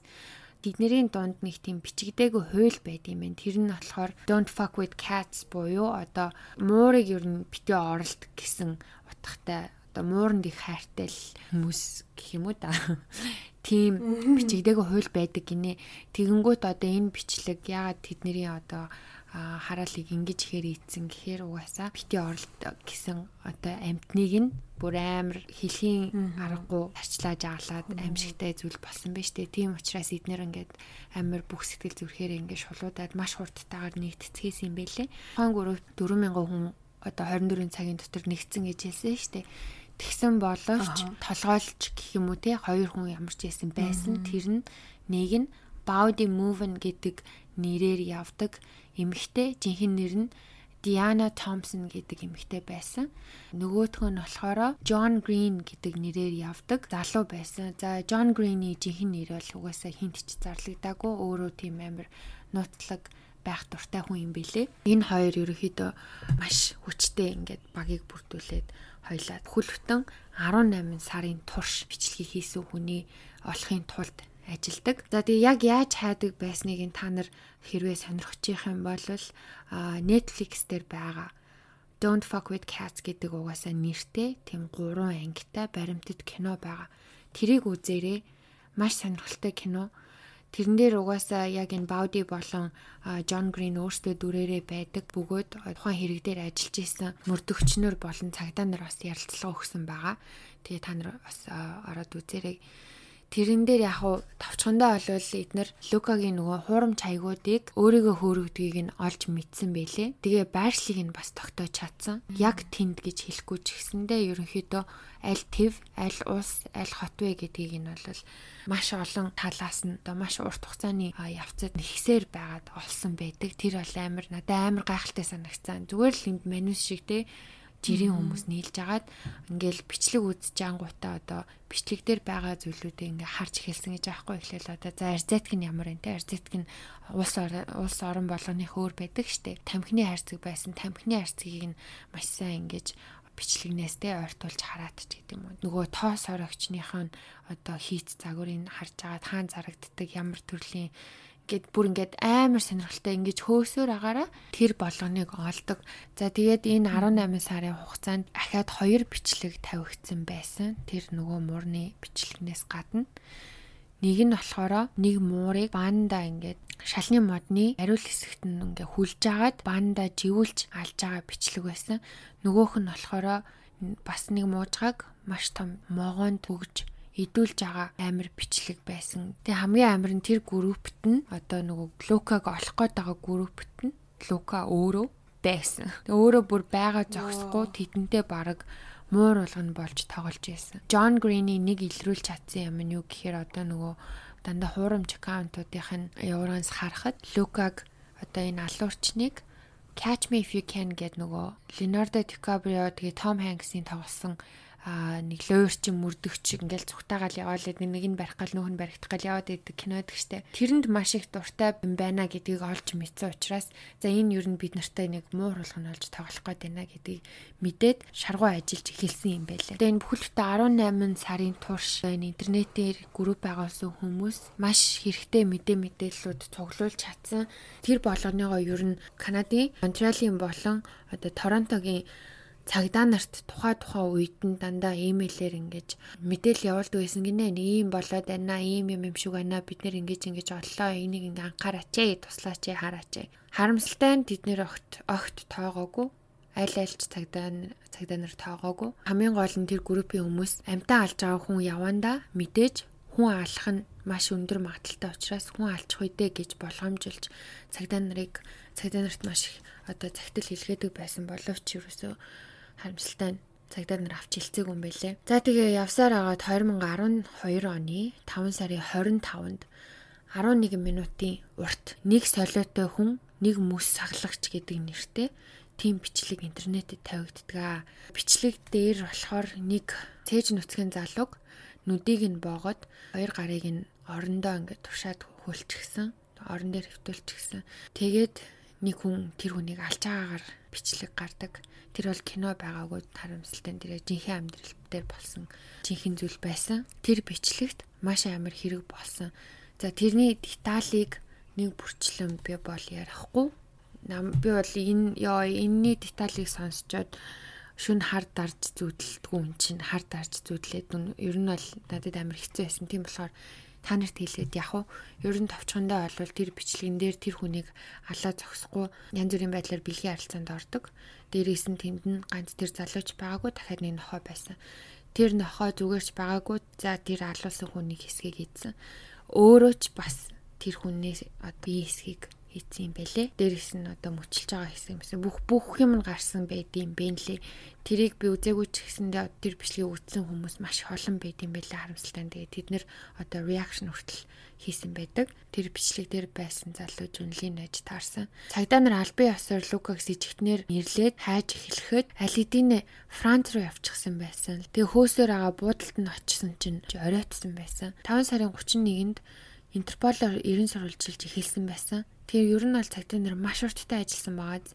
тэднэрийн дунд нэг тийм бичигдээгүй хууль байд юм байна. Тэр нь болохоор don't fuck with cats буюу одоо муурыг ер нь битээ оролт гэсэн утгатай одоо мууранд их хайртай л хүмүүс гэх юм уу да. [laughs] Тийм бичигдээгүй хууль байдаг гинэ. Тэгэнгүүт одоо энэ бичлэг ягаад тэдний одоо хараалыг ингэж ихээр ийдсэн гэхээр угаасаа бити оролт гэсэн одоо амтныг нь бүр амар хэлхийн аргагүй арчлааж аглаад аимшигтай зүйл болсон байж тээ. Тийм учраас эднэр ингээд амар бүх сэтгэл зүрхээр ингээд шулуудаад маш хурдтайгаар нэгтцгээс юм бэлээ. Хаан гурав 4000 хүн одоо 24 цагийн дотор нэгдсэн гэж хэлсэн шүү дээ. Тэгсэн боловч толгойлж гэх юм уу те хоёр хүн ямар ч байсан байсан. Тэр нь нэг нь Body Movement гэдэг нэрээр явдаг эмэгтэй жинхэнэ нэр нь Диана Томпсон гэдэг эмэгтэй байсан. Нөгөөх нь болохоор John Green гэдэг нэрээр явдаг залуу байсан. За John Green-ий жинхэнэ нэр бол угаасаа хинт ч зарлагдаагүй өөрөө тийм амар нууцлаг байх дуртай хүн юм бэлээ. Энэ хоёр ерөөхдөө маш хүчтэй ингээд багийг бүрдүүлээд хоёлаа хүлвтэн 18 сарын турш бичлэгийг хийсэн хүний олохын тулд ажилдаг. За тэгээ яг яаж хайдаг байсныг та нар хэрвээ сонирхчих юм бол Netflix дээр байгаа Don't Fuck with Cats гэдэг угаасаа нэртэй тийм гурван ангитай баримтат кино байгаа. Тэрийг үзээрэй. Маш сонирхолтой кино. Тэрэн дээр угаасаа яг энэ Бауди болон Джон Грин өөрсдөө дүрээрээ байдаг бөгөөд тухайн хэрэг дээр ажиллаж исэн мөрдөгчнөр болон цагдаа нар бас ярилцлага өгсөн байгаа. Тэгээ та нар бас ороод үзээрэй. Тэрэн дээр яг уу товчхондоо болвол эднэр Лукагийн нөгөө хуурамч хаягуудыг өөрийгөө хөөрөгдгийг нь олж мэдсэн байлээ. Тэгээ байршлыг нь бас тогтоож чадсан. Яг тэнд гэж хэлэхгүй ч гэсэндээ ерөнхийдөө аль төв, аль улс, аль хот вэ гэдгийг нь бол маш олон талаас нь одоо маш урт хугацааны явцад нэгсээр байгаад олсон байдаг. Тэр бол амар надад амар гайхалтай санагцсан. Зүгээр л энд манус шиг те жирийн хүмүүс нийлж агаад ингээл бичлэг үзэж ангуудаа одоо бичлэг дээр байгаа зүйлүүдээ ингээ харж эхэлсэн гэж аахгүй эхлээл. Одоо за арзетк нь ямар юм те? Арзетк нь улс улс орон болгоны хөөр байдаг штэ тамхины хайрцаг байсан. Тамхины хайрцагийг нь маш сайн ингэж бичлэгнээс те ойртуулж хараад ч гэдэг юм уу? Нөгөө тоос орогчных нь одоо хийц загварыг харж агаад хаан зарагддаг ямар төрлийн гэд бүр ингээд амар сонирхолтой ингэж хөөсөөр агаараа тэр болгоныг олдог. За тэгээд энэ 18 сарын хугацаанд ахаад хоёр бичлэг тавигдсан байсан. Тэр нөгөө муурны бичлэгнээс гадна нэг нь болохоор нэг муурыг банда ингээд шалны модны ариул хэсэгт нь ингээ хүлж агаад банда живүүлж алж байгаа бичлэг байсан. Нөгөөх нь болохоор бас нэг муужгааг маш том могоонд төгж идүүлж байгаа амир бичлэг байсан. Тэгээ хамгийн амир нь тэр группт нь одоо нөгөө Лукаг олох гээд байгаа группт нь Лука өөрөө байсан. Тэгээ өөрөө бүр байгаа зогсохгүй тэдэнтэй баг муур болгоно болж тоглож байсан. Джон Грини нэг илрүүлж чадсан юм нь юу гэхээр одоо нөгөө дандаа хуурамч аккаунтуудынх нь явуулгаас харахад Лукаг одоо энэ алуурчныг Catch Me If You Can гэдэг нөгөө Leonardo DiCaprio тэгээ Tom Hanks-ийн тоглосон аа нэг луурчин мөрдөгч ингээл цухтаагаал яваалаад нэг нь барих гал нь баригдах гал яваад идэг кинод гэжтэй. Тэрэнд маш их дуртай байна гэдгийг олж мэдсэн учраас за энэ юу н бид нартай нэг муу хулгах нь олж тоглох гээд байна гэдгийг мэдээд шаргуу ажиллаж эхэлсэн юм байлаа. Тэгээ энэ бүхэлдээ 18 сарын турш энэ интернетээр групп байгуулсан хүмүүс маш хэрэгтэй мэдээ мэдээллүүд цуглуулж чадсан. Тэр болгоныгоо ер нь Канадын Монтреалийн болон одоо Торонтогийн цагдаа нарт тухай тухай үед нь дандаа имэйлээр ингэж мэдээлэл явуулдаг байсан гинэ. Нэг юм болоод байна, ийм юм юм шиг байна. Бид нэр ингэж ингэж оллоо. Энийг ингээ анхаараач ээ, туслаач ээ, хараач ээ. Харамсалтай нь тэд нэр огт огт тоогоогүй аль альч цагдаа цагдаа нар тоогоогүй. Хамгийн гол нь тэр группийн хүмүүс амтаа алж байгаа хүн яванда мэдээж хүн алах нь маш өндөр магадaltaй учраас хүн алчих үедээ гэж болгоомжилж цагдаа нарыг цагдаа нарт маш одоо цагтл хэлгээдэг байсан боловч ерөөсөө харамсалтай нь цагдаа нар авч хэлцээг юм байлээ. За тэгээ явсаар агаад 2012 оны 5 сарын 25-нд 11 минутын урт нэг солиотой хүн нэг мөс саглагч гэдэг нэртэй тийм бичлэг интернетэд тавигддаг. Бичлэг дээр болохоор нэг цээж нүцгэн залууг нүдийг нь боогод хоёр гарыг нь орондоо ингээд туршаад хөлчихсөн. Орон дээр хөвтөлчихсөн. Тэгээд нэг хүн тэр хүнийг алж байгаагаар бичлэг гардаг. Тэр бол кино байгаагүй харамсалтай тэр жинхэнэ амьдрал дээр болсон жинхэнэ зүйл байсан. Тэр бичлэгт маш амар хэрэг болсон. За тэрний деталийг нэг бүрчлэн би бол ярихгүй. Нам би бол энэ ёо энэний деталийг сонсчоод шүн хар дарж зүудэлдэггүй юм чинь хар дарж зүудлээд ер нь бол надад амар хэцүү байсан. Тийм болохоор та нарт хэлгээд яг уу ер нь товчхондоо олвол тэр бичлэгэн дээр тэр хүнийг алаа зогсохгүй янз бүрийн байдлаар бэлгийн харилцаанд ордог. Дээрээс нь тэнд нь ганц тэр залууч байгаагүй дахиад нэг нохоо байсан. Тэр нохоо зүгээрч байгаагүй за тэр алуулсан хүнийг хэсгийг хийдсэн. Өөрөө ч бас тэр хүнээс бие хэсгийг хийсэн юм бэлээ. Дээрээс нь одоо мөчилж байгаа хэсэг юмсэн бүх бүх юм гарсан байдığım бэнлээ. Тэрийг би үзээгүй ч гэсэндээ тэр бичлэгийг үзсэн хүмүүс маш олон байд юм байлаа харамсалтай. Тэгээд тэд нэр одоо реакшн хүртэл хийсэн байдаг. Тэр бичлэг дээр байсан залуу жүнлийн нэж таарсан. Цагдаа нар албан ёсоор Лукаг сэжигтнэр нэрлээд хайж эхлэхэд алидийн Франц руу явчихсан байсан. Тэгээ хөөсөөр байгаа буудалд нь очисон чинь оройтсон байсан. 5 сарын 31-нд Интерполоор 90 сурвалжилж эхэлсэн байсан. Тэгээ ер нь бол цагдаа нар маш урттай ажилласан байгааз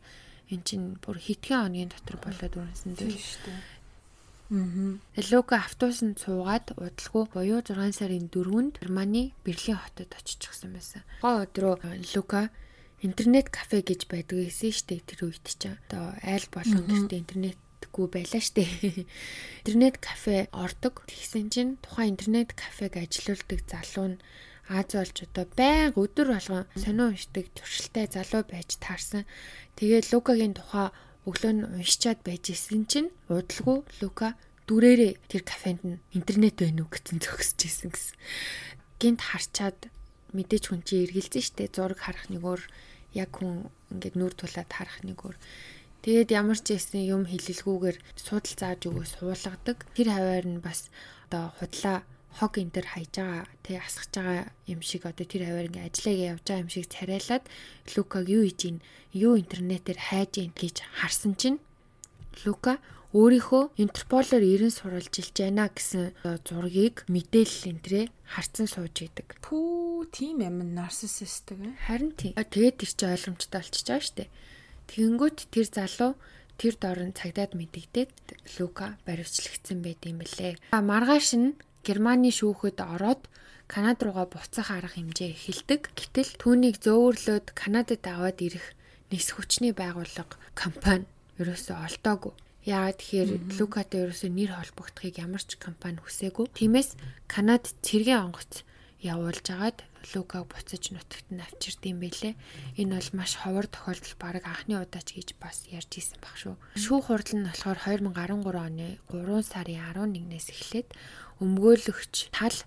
эн чинь бүр хитгэн хоногийн дотор болоод үргэлжсэн дээ шүү дээ. Аа. Лука автобусанд цуугаад удалгүй буюу 6 сарын 4-нд Германы Берлин хотод очичихсан байсан. Гоо өдрөө Лука интернет кафе гэж байдаг гэсэн дээ тэр үед чинь. Одоо айл болон гэртээ интернетгүй байлаа шүү дээ. Интернет кафе ордог. Тэгсэн чинь тухайн интернет кафег ажилуулдаг залуу нь Аз болж одоо байнга өдөр болгон сонио уншдаг туршилтай залуу байж таарсан. Тэгээд Лукагийн тухай өглөө нь уншичаад байж исэн чинь удалгүй Лука дүрээрээ тэр кафенд нь интернет байна уу гэсэн зогсож исэн гэсэн. Гинт харчаад мэдээж хүн чи эргэлзэн штэ зураг харах нэг өөр яг хүн ингээд нүур тулаад харах нэг өөр Тэгээд ямар ч юм хилэлгүйгээр суудал зааж өгөө суулгадаг. Тэр хаваар нь бас одоо худлаа хог энэ төр хайж байгаа тий асгаж байгаа юм шиг одоо тэр хаваар ингээ ажиллагаа явж байгаа юм шиг царайлаад Лукаг юу хийж ийн юу интернетээр хайж ийн гэж харсан чинь Лука өөрийнхөө Интерполоор ирэн суралж илж байна гэсэн зургийг мэдээлэл энтрээ харцсан сууж идэг. Пүү, тийм юм нарциссистик. Харин тийм. Тэгээд тэр чинь ойлгомжтой болчихж байгаа шүү дээ. Тэгэнгүүт тэр залуу тэр дорн цагдаад мэдэгдээд Лука баривчлагдсан байт юм бэлээ. Маргааш нь Германы шүүхэд ороод Канад руугаа буцах арга хэмжээ эхэлдэг. Гэтэл түүнийг зөөвөрлөөд Канадад аваад ирэх нис хүчний байгууллага компани ерөөсөө олдоогүй. Яагаад тэгэхээр Лукатай ерөөсөө нэр холбогдохыг ямар ч компани хүсээгүй. Тиймээс Канад цэргийн онгоц явуулж агаад Лукаг буцаж нутагт нь авчирд юм бэлээ. Энэ бол маш ховор тохиолдол баг анхны удаач гэж бас ярьж исэн баг шүү. Шүүх хурал нь болохоор 2013 оны 3 сарын 11-ээс эхлээд өмгөөлөгч тал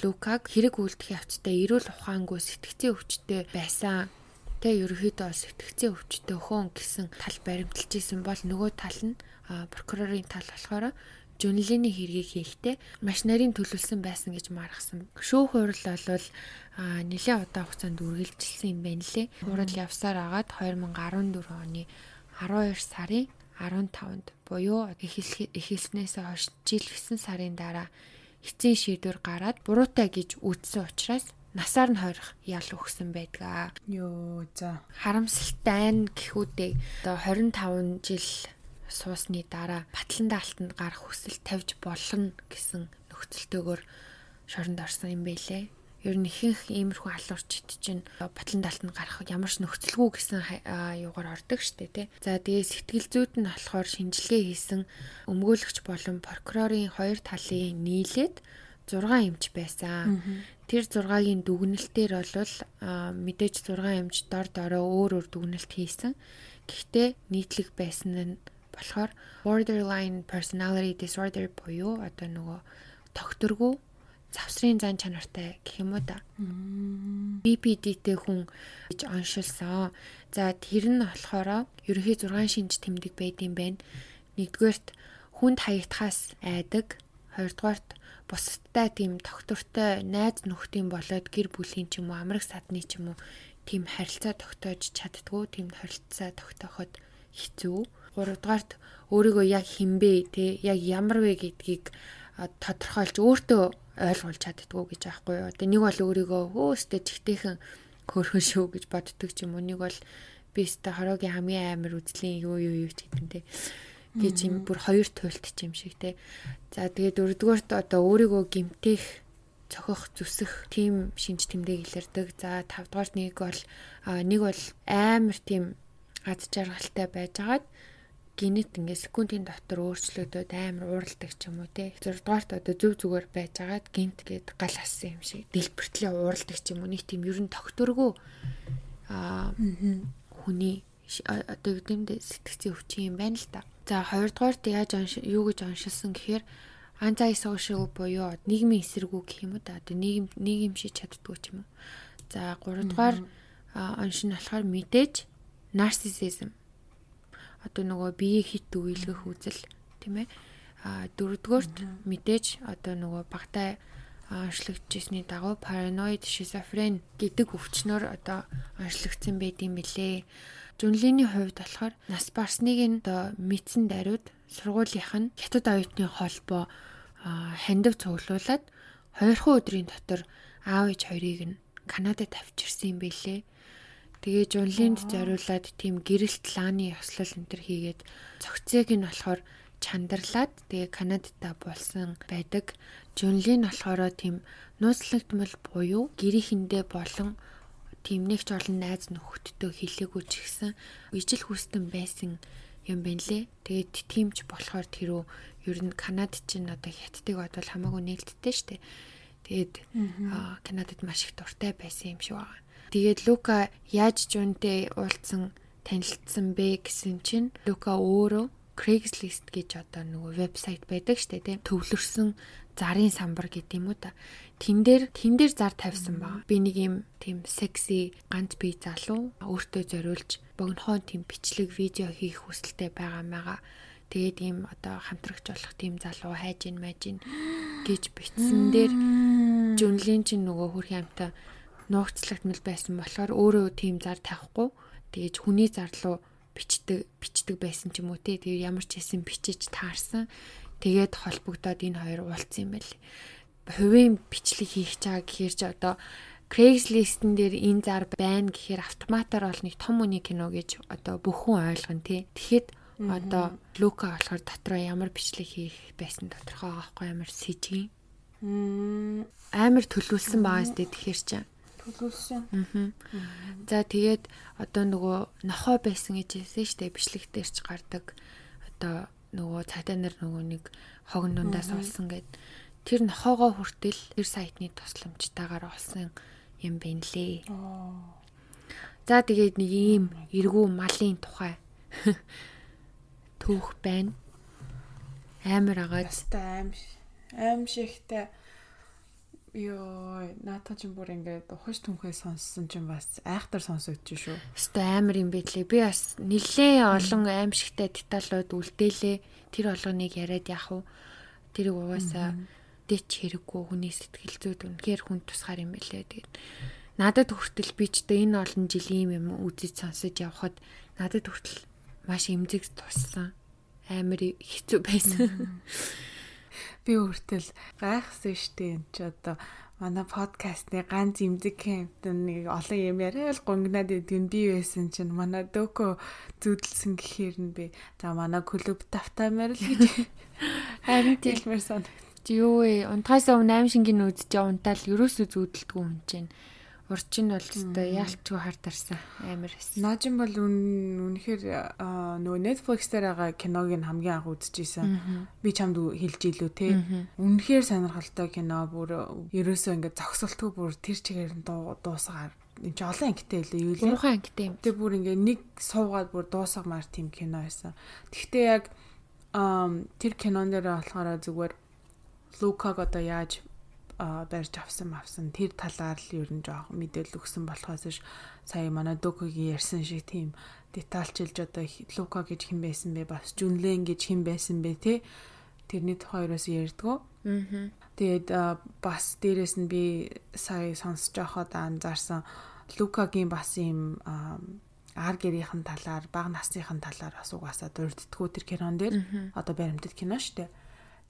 Лукаг хэрэг үйлдэхин явцтай эрүүл ухаангүй сэтгцийн өвчтөй байсан тэ ерөөхдөө бол сэтгцийн өвчтөй хөн гэсэн тал баримталж исэн бол нөгөө тал нь прокурорын тал болохоор журналын хэргийг хийхдээ маш нарийн төлөвлөсөн байсан гэж маргасан. Шүүх хурал бол нэлээд удаан хугацаанд үргэлжилсэн юм байна лээ. Хурал явсаар агаад 2014 оны 12 сарын 15-нд буюу эхэлснээс хойш жил 9 сарын дараа эцсийн шийдвэр гараад буруутай гэж үзсэн учраас насаар нь хойрох ял өгсөн байдаг. Йоо за. Харамсалтай нь гэхүүдээ одоо 25 жил суусны дараа батлан даалтанд гарах хүсэл тавьж болно гэсэн нөхцөлтөөр шоронд орсон юм байлээ. Ер нь ихэнх иймэрхүү алуурчид чинь батлан даалтанд гарах ямар ч нөхцөлгүй гэсэн юугаар ордог штэ тий. За тэгээ сэтгэл зүйд нь болохоор шинжилгээ хийсэн өмгөөлөгч болон прокурорын хоёр талын нийлээд 6 эмч байсан. Тэр 6-гийн дүгнэлтээр бол мэдээж 6 эмч дор дороо өөр өөр дүгнэлт хийсэн. Гэхдээ нийтлэг байсан нь болохоор borderline personality disorder буюу одоо нөгөө тогтөргүй завсрын зан чанартай гэх юм уу да. BPD-тэй хүн гэж оншилсан. За тэр нь болохоор ерөнхий 6 шинж тэмдэг байдсан байна. Нэгдүгээрт хүнд хаягдхаас айдаг, хоёрдугаарт бусадтай тийм тогтвортой найз нөхдийн болоод гэр бүлийн ч юм уу амраг садны ч юм уу тийм харилцаа тогтоож чаддгүй, тийм харилцаа тогтооход хэцүү. 3 дугаарт өөрийгөө яг хинбэ те яг ямар вэ гэдгийг тодорхойлж өөртөө ойлгуулж чаддгүй гэж аахгүй юу. Тэгээ нэг бол өөрийгөө хөөстэй чигтэйхэн хөөрхөн шүү гэж боддог ч юм уу. Нэг бол би өстө хороогийн хамгийн амар үзлийн юу юу юу ч гэдэг те гэж юм бүр хоёр туйлт ч юм шиг те. За тэгээ дөрөвдүгээрт одоо өөрийгөө гимтэх цохих зүсэх тийм шинж тэмдэг илэрдэг. За тавдугаарт нэг бол нэг бол амар тийм аз жаргалтай байжгаад генет ингээ секундын дотор өөрчлөгдөд амар уурладаг ч юм уу те. 6 дугаарт одоо зөв зүгээр байжгаад гент гээд гал ассан юм шиг дэлбэртлээ уурладаг ч юм уу нэг тийм ер нь тогтөргөө аа хүний одоо үгдэмдээ сэтгцийн өвчин юм байна л да. За 2 дугаарт яаж юу гэж оншилсан гэхээр anti-social буюу нийгмийн эсэргүү гэх юм уу да. Одоо нийгэм нийгэм шиж чаддгүй ч юм уу. За 3 дугаар онш нь болохоор мэдээж narcissism одоо нөгөө биеийг хит үейлгэх үзэл тийм ээ а дөрөвдүгээрт мэдээж одоо нөгөө багтаа онцлогдчихсны дагуу paranoid schizophrene гэдэг өвчнөр одоо онцлогдсон байдığım билээ. Зүнлэний хувьд болохоор нас барсныг нь одоо мэдсэн даруйд сургуулийнх нь хятад оюутны холбоо хандив цуглуулад хоёрхан өдрийн дотор аав ээж хоёрыг нь Канадад авчирсан юм билээ. Тэгээ жунлинд зориулаад тийм гэрэлт лааны ёслол энэ төр хийгээд цогцыг нь болохоор чандарлаад тэгээ Канадад болсон байдаг. Жунлин болохоор тийм нууцлагдмал буюу гэрийнхэндээ болон тэмнэгч олон найз нөхөдтэй хилээгүй ч гэсэн ижил хүстэн байсан юм байна лээ. Тэгээд тиймч болохоор тэрөө ер нь Канад чинь одоо хятадыг бодвол хамаагүй нээлттэй штэ. Тэгээд Канадад маш их дуртай байсан юм шиг байна. Тэгээд Лука яаж Жунтэй уулзсан танилцсан бэ гэсэн чинь Лука өөрөө Craigslist гэж одоо нөгөө вебсайт байдаг штэ тийм төвлөрсөн зарын самбар гэдэг юм уу та. Тэн дээр тэн дээр зар тавьсан баг. Би нэг юм тийм секси ганц бие залуу өөртөө зориулж богинохоо тийм бичлэг видео хийх хүсэлтэй байгаа мага. Тэгээд ийм одоо хамтрагч болох тийм залуу хайж ин майж ин гэж бичсэн дээр жүнлийн чинь нөгөө хөрхийн амтаа нуугцлагдмал байсан болохоор өөрөө тийм зар тавихгүй тэгэж хүний зар руу бичдэг бичдэг байсан ч юм уу тий. Тэгээ ямар ч хэсэн бичиж таарсан. Тэгээд холбогдоод энэ хоёр уулзсан юм байл. Хувийн бичлэг хийх чагаа гэхээр ч одоо Craigslist-н дээр энэ зар байна гэхээр автоматар бол нэг том үний кино гэж одоо бүхэн ойлгоно тий. Тэгэхэд одоо Лука болохоор дотроо ямар бичлэг хийх байсан тодорхой аахгүй ямар сэжиг. Амар төлөвлөсөн байгаа сте тэгэхээр чинь төлөвлөсөн. Аа. За тэгээд одоо нөгөө нохоо байсан гэж хэлсэн шүү дээ бичлэг дээр ч гардаг. Одоо нөгөө цагдаа нар нөгөө нэг хогн дундаас олсон гэд тэр нохоогоо хүртэл тэр сайтны тусламжтайгаар олсон юм байна лээ. За тэгээд нэг ийм эргүү малын тухай [laughs] түүх байна. Амар агаад. Аим аим шигтэй Йоо, наата ч бүр ингээд ухаж түнхээ сонссон чинь бас айхтар сонсогдож шүү. Өстой амар юм байтлээ. Би бас нилээ олон аимшигтай деталууд үлдээлээ. Тэр болгоныг яриад яах вэ? Тэрийг угаасаа дэч хэрэггүй хүний сэтгэл зүйд үнэхээр хүн тусгаар юм байлээ. Тэгээд надад хүртэл би ч тэ энэ олон жилийн юм үзэж сонсож явхад надад хүртэл маш эмзэг туссан. Амар хэцүү байсан. Би өөртөл гайхсан штеп энэ ч одоо манай подкастны ганц имдэг хэмтэн нэг олон юм яриад гонгнаад идэв би байсан чинь манай дөкө зүудэлсэн гэхээр нь би за манай клуб тавтамаар л гэж [laughs] харин хэлмээр санагд. Юу вэ? Унтахаас өмнө аим шингийн үзэж унтаал ерөөсөө зүудэлдэггүй юм чинь Урчин бол өстой яалтчгүй хартарсан амар эс. Наажин бол үнэхээр нөгөө Netflix дээр байгаа киног нь хамгийн анх үзчихсэн. Би чамд хэлж илүү те. Үнэхээр сонирхолтой кино бүр ерөөсөө ингээд зогсолтгүй бүр тэр чигээр нь дуусгаар энэ ч олон ангитай илүү юу лээ. Гурван ангитай юм. Тэгээ бүр ингээд нэг суугаад бүр дуусгамаар тийм кино байсан. Тэгвэл яг тэр кинон дээр болохоор зүгээр Лукаг одоо яаж барьж авсан авсан тэр талаар л ер нь жоох мэдээлэл өгсөн болохоос ш сая манай Докогийн ярьсан шиг тийм детальчилж одоо Лука гэж хэн байсан бэ бас Жүнлен гэж хэн байсан бэ те тэрний тухайроос ярьдгөө. Аа. Тэгээд бас дээрэс нь би сая сонсож байхад анзаарсан Лукагийн бас юм ар гэрийнхэн талаар, баг насныхын талаар бас угаасаа дурддггүй тэр кинон дээр одоо баримтат кино штэ.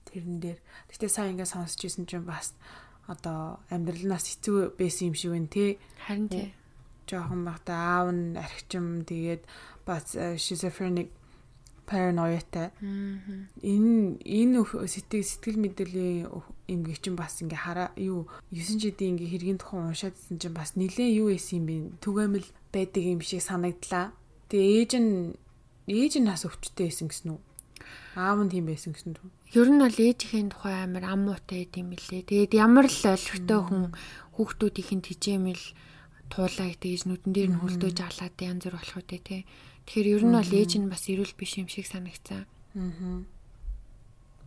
Тэрэн дээр. Гэтэ сайн ингээд сонсч ирсэн чинь бас одоо амьдралнаас хэцүү байсан юм шиг байна тий. Харин тий. Жохон багтаа аав нь архичим тэгээд бас э, schizophrenic paranoiaтай. Энэ энэ сэтгэл сэтгэл мэдрэлийн эмгэг чинь бас ингээ хараа юу 9 жилийн ингээ хэргийн тухайн уншаадсэн чинь бас нилээ юу исэн юм бэ? Түгээмэл байдаг юм шиг санагдлаа. Тэгээ ээж нь ээж нь бас өвчтэй байсан гэсэн үү? Аав нь тийм байсан гэсэн үү? Ер нь бол ээжийн тухай амар аммуутай юм билээ. Тэгээд ямар л олигтой хүн хүүхдүүдийн тижээмэл туулаа тэгэж нүдэн дээр нь хөлдөөж алаад янз бүр болох үү те. Тэгэхээр ер нь бол ээж нь бас эрүүл биш юм шиг санагцсан. Аа.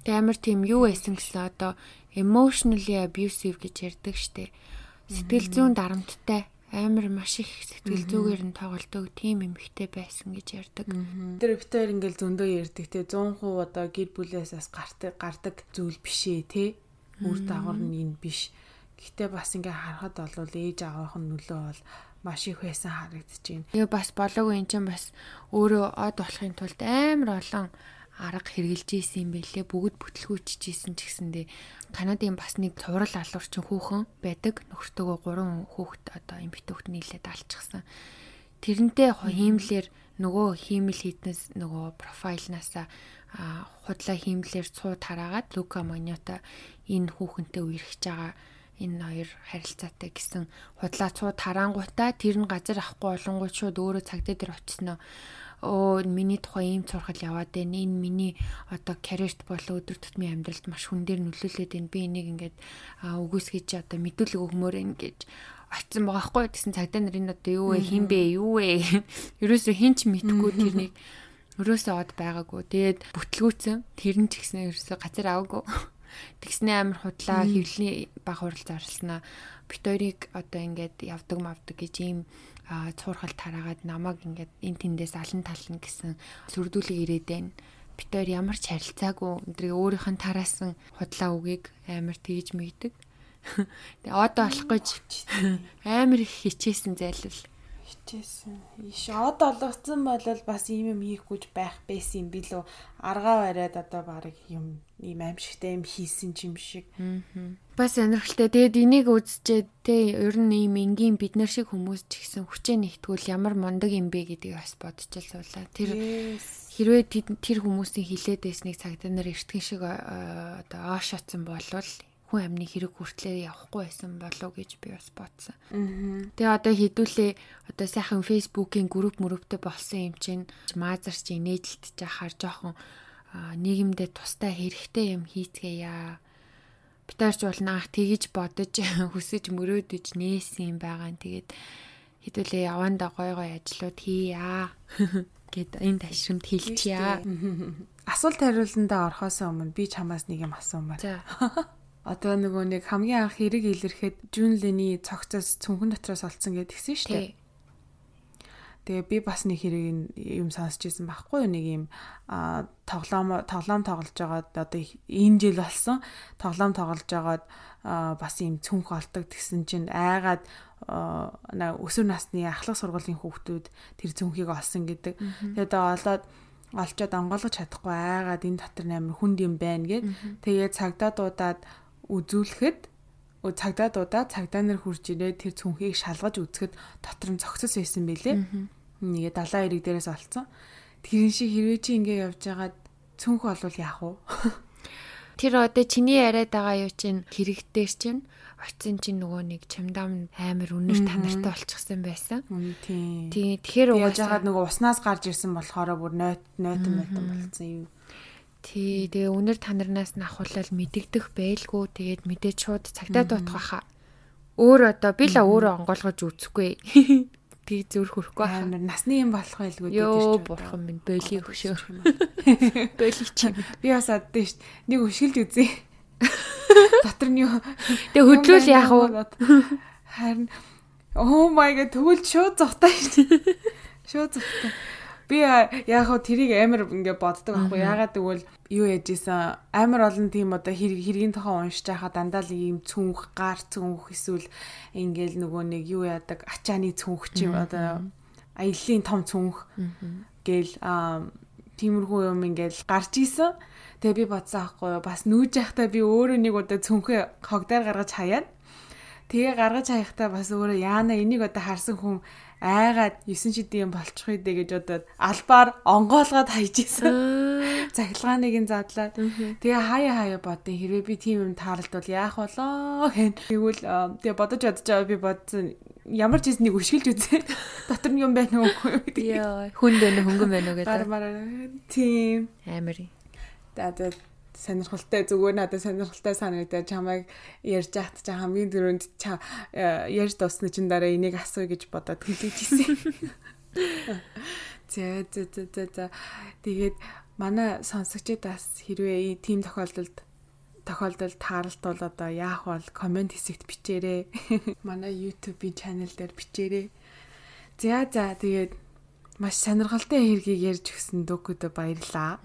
Тэ амар тийм юу байсан гэсэн одоо emotionally abusive гэж ярьдаг штеп. Сэтгэл зүйн дарамттай амар маш их сэтгэл зүгээр нь тоглодог тийм эмэгтэй байсан гэж ярьдаг. Тэр битээр ингээл зөндөө ярьдаг те 100% одоо гэр бүлээс бас гардаг гардаг зүйл бишээ те. Үр дагавар нь энэ биш. Гэхдээ бас ингээ харахад бол ээж нь нөлөө бол маш их байсан харагдаж байна. Тэгээ бас болоогүй эн чинь бас өөрөө од болохын тулд амар олон арга хэрглэж ийсэн юм бэлээ. Бүгд бүтлгүүчж ийсэн ч гэсэндээ Канадын бас нэг цуврал алуурчин хүүхэн байдаг. Нөхөртөөгөө гурван хүүхэд одоо юм битүүхт нийлээд алчихсан. Тэрнтэй хиймлэр нөгөө хиймэл хийднээс нөгөө профайлнаасаа худлаа хиймлэр цуу тараагаад Лука Маньота энэ хүүхэнтэй үерхэж байгаа энэ хоёр харилцаатай гэсэн худлаа цуу тараангуудаа тэр нь газар авахгүй болонгууд шууд өөрөө цагдаа дээр очисноо оо миний тухай ийм цурхал яваад байна. Энэ миний одоо карьерт болоо өдөр тутмын амьдралд маш хүн дээр нөлөөлөд байна. Би энийг ингээд үгүйсгэж одоо мэдүүлэг өгмөр ингэж очсон байгаа хгүй гэсэн цагдаа нарын одоо юу вэ хин бэ юу вэ [laughs] ерөөсөө хин ч мэдхгүй тэрнийг Өрөөсөө од байгаагүй. Тэгээд бүтлгүүцэн тэр нь ч гэсэн ерөөсөө газар аваагүй. [laughs] Тэгснээ амар худлаа хөвлөний баг хурал зарлснаа бит хоёрыг одоо ингээд явдаг мавдаг гэж ийм цуурхал тараагаад намайг ингээд эн тэндээс алан тална гэсэн сүрдүүлэг ирээд байна. Бит хоёр ямар ч харилцаагүй өдрийг өөрийнх нь тараасан худлаа үгийг амар тэгж мэгдэг. [laughs] Тэгээ одоо болох гэж [laughs] амар их хичээсэн зайлвал хичээсэн. Иш од олгоцсон бол бас ийм юм хийхгүйж байх байсан юм билүү. Аргаа бариад одоо баг юм ийм аимшигтай юм хийсэн юм шиг. Бас сонирхолтой. Тэгэд энийг үзчихэд те ер нь ийм энгийн бид нар шиг хүмүүс ч гэсэн хүчээ нэгтгүүл ямар мундаг юм бэ гэдгийг бас бодчихл суулаа. Тэр хэрвээ тэр хүмүүсийн хилээд байсныг цагдаа нар эртгэн шиг одоо оошоцсон болвол хүн амны хэрэг хүртлээр явахгүй байсан болов гэж би бас бодсон. Тэгээ одоо хідүүлээ одоо сайхан фейсбુકийн групп мөрөвтэй болсон юм чинь маазарч инээдэлт жахаар жоохон нийгэмдээ тустай хэрэгтэй юм хийцгээе. Битаарч болно ах тэгж бодож [laughs] хүсэж мөрөөдөж нээсэн юм байгаа. Тэгээд хідүүлээ явандаа гой гой ажлууд хийя [laughs] гэд энэ ташрамд хэлчихье. Асуулт хариултандаа орохоос өмнө би чамаас нэг юм асуумаар. [laughs] Одоо нөгөө нэг хамгийн анх хэрэг илэрхэд Жунлиний цогцоос цүнхэн дотроос олцсон гэдгсэн шүү дээ. Тэгээ би бас нэг хэрэг юм сонсч ирсэн байхгүй юу нэг юм тоглоом тоглоом тоглож байгаад одоо энэ жил болсон тоглоом тоглож байгаад бас юм цүнх олдог гэсэн чинь айгаад өсвөр насны ахлах сургуулийн хүүхдүүд тэр цүнхийг олсон гэдэг. Тэгээд олоод олцоод онгойлгож чадахгүй айгаад энэ дотор амар хүнд юм байна гэд. Тэгээд цагдаа дуудаад үзүүлэхэд цагдаа дуудаа цагдаа нар хурж ирээд тэр цүнхийг шалгаж үзэхэд дотор нь цогцос байсан байлээ. Нэгэ далайн эрэг дээрээс олцсон. Тэрэн шиг хэрвээ чи ингэ явж байгаад цүнх олвол яах вэ? [laughs] Тэр одоо чиний яриад байгаа юу чинь хэрэгтээр чинь очисон чинь нөгөө нэг чамдам амар үнэр танартай болчихсон байсан. Тийм. Тийм. Тэгэхээр угааж хагаад нөгөө уснаас гарч ирсэн болохоор бүр нойт нойтон нойтон болцсон юм. Тий, тэгээ үнэр танарнаас нь ахуулаад мэдэгдэх байлгүй. Тэгээд мэдээж шууд цагтаа дуутах байхаа. Өөр одоо би л өөрөө онгойлгож үзэхгүй. [laughs] Тэг зүрх хөрөхгүй байна. Насны юм болох байлгүй чинь. Йоо, бурхан минь боли өгшөө. Боли чи. Би бас аддаа шүү. Нэг өшгөлж үзье. [laughs] Дотор нь юу? Тэг хөдлөөл яах вэ? Харин Oh my god, тэгвэл шууд зовтой шүү. [laughs] Шууд зовтой. Би яг хөө тэрийг амар ингээ боддог байхгүй ягаад гэвэл юу яжсэн амар олон тийм одоо хэргийн тохон уншиж байхад дандаа л ийм цүнх гар цүнх эсвэл ингээл нөгөө нэг юу яадаг? Ачааны цүнх чи одоо аяллийн том цүнх гээл тиймэрхүү юм ингээл гарч исэн. Тэгээ би бодсон аахгүй бас нүүж явахдаа би өөрөө нэг удаа цүнхээ хогдаар гаргаж хаяад тэгээ гаргаж хаяхдаа бас өөрөө яана энийг одоо харсан хүн айгаад 9 шидийн юм болчих үедээ гэж бодоод албаар онгоолгоод хайж исэн. Захилгааныг нь задлаад. Тэгээ хаяа хаяа бодсон. Хэрвээ би тийм юм таарлтвал яах болоо гэн. Тэгвэл тэгээ бодож бодож байгаа би бодсон ямар ч нэг өшгөлж үзээ. [laughs] Дотор нь юм байна уу үгүй. Яа, хүн байна хөнгөн байна уу гэдэг. Тийм. Амар. Тэгээд сонирхолтой зүгээр надад сонирхолтой санагдаад чамайг ярьж яхад чи хамгийн дөрөнд э, ярьж дуусны чин дараа энийг асууя гэж бодоод хэлж ирсэн. За за за за за. Тэгээд манай сонсогчид бас хэрвээ тийм тохиолдолд тохиолдолд тааралт бол одоо яах бол комент хэсэгт бичээрэй. [laughs] Манай YouTube-ийн channel дээр бичээрэй. За за тэгээд маш сонирхолтой хэргийг ярьж өгсөн дөгөөдөө баярлаа.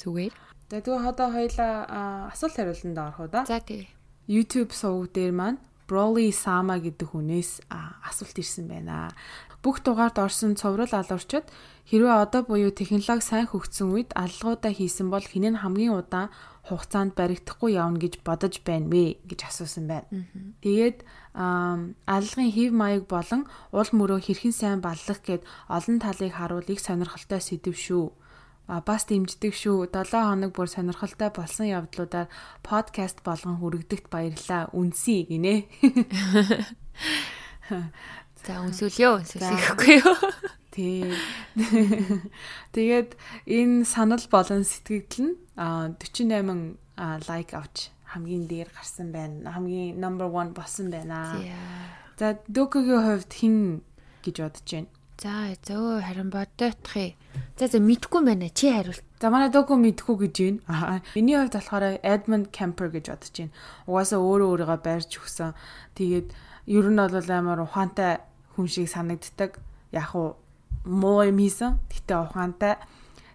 Зүгээр. За тэгвэл одоо хоёлаа асуулт хариултанд орох уу да? За тий. YouTube сувг дээр маань Broly Sama гэдэг хүнээс асуулт ирсэн байна. Бүх дугаард орсон цоврал алуурчид хэрвээ одоо буюу технологи сайн хөгжсөн үед аллагуудаа хийсэн бол хинэн хамгийн удаан хугацаанд баригдахгүй явна гэж бодож байна вэ гэж асуусан байна. Тэгээд аллагын хев маяг болон уул мөрөө хэрхэн сайн баллах гэд олон талыг харуулыг сонирхолтой сэдв шүү бас дэмждэг шүү. 7 хоног бүр сонирхолтой болсон явдлуудаар подкаст болгон хүрэгдэгт баярлаа. Үнсий гинэ. [laughs] За үнсүүлё. Үнсүүлэхгүй юу? [laughs] Тий. [laughs] Тэгээд энэ санал болон сэтгэгдэл нь 48 лайк авч хамгийн дээр гарсан байна. Хамгийн number 1 болсон байна. За Докогийн хувьд хэн гэж бодож байна? За зөө харин бодоотх юм. За за мэдгүй байна. Чи хариулт. За манай дөгөө мэдгүй гэж байна. Аа. Миний хувьд болохоор Edmund Kemper гэж бодож байна. Угаасаа өөрөө өөрийгөө байрч өгсөн. Тэгээд ер нь бол амар ухаантай хүн шиг санагддаг. Яг уу муу юм хийсэн. Гэтэ ухаантай.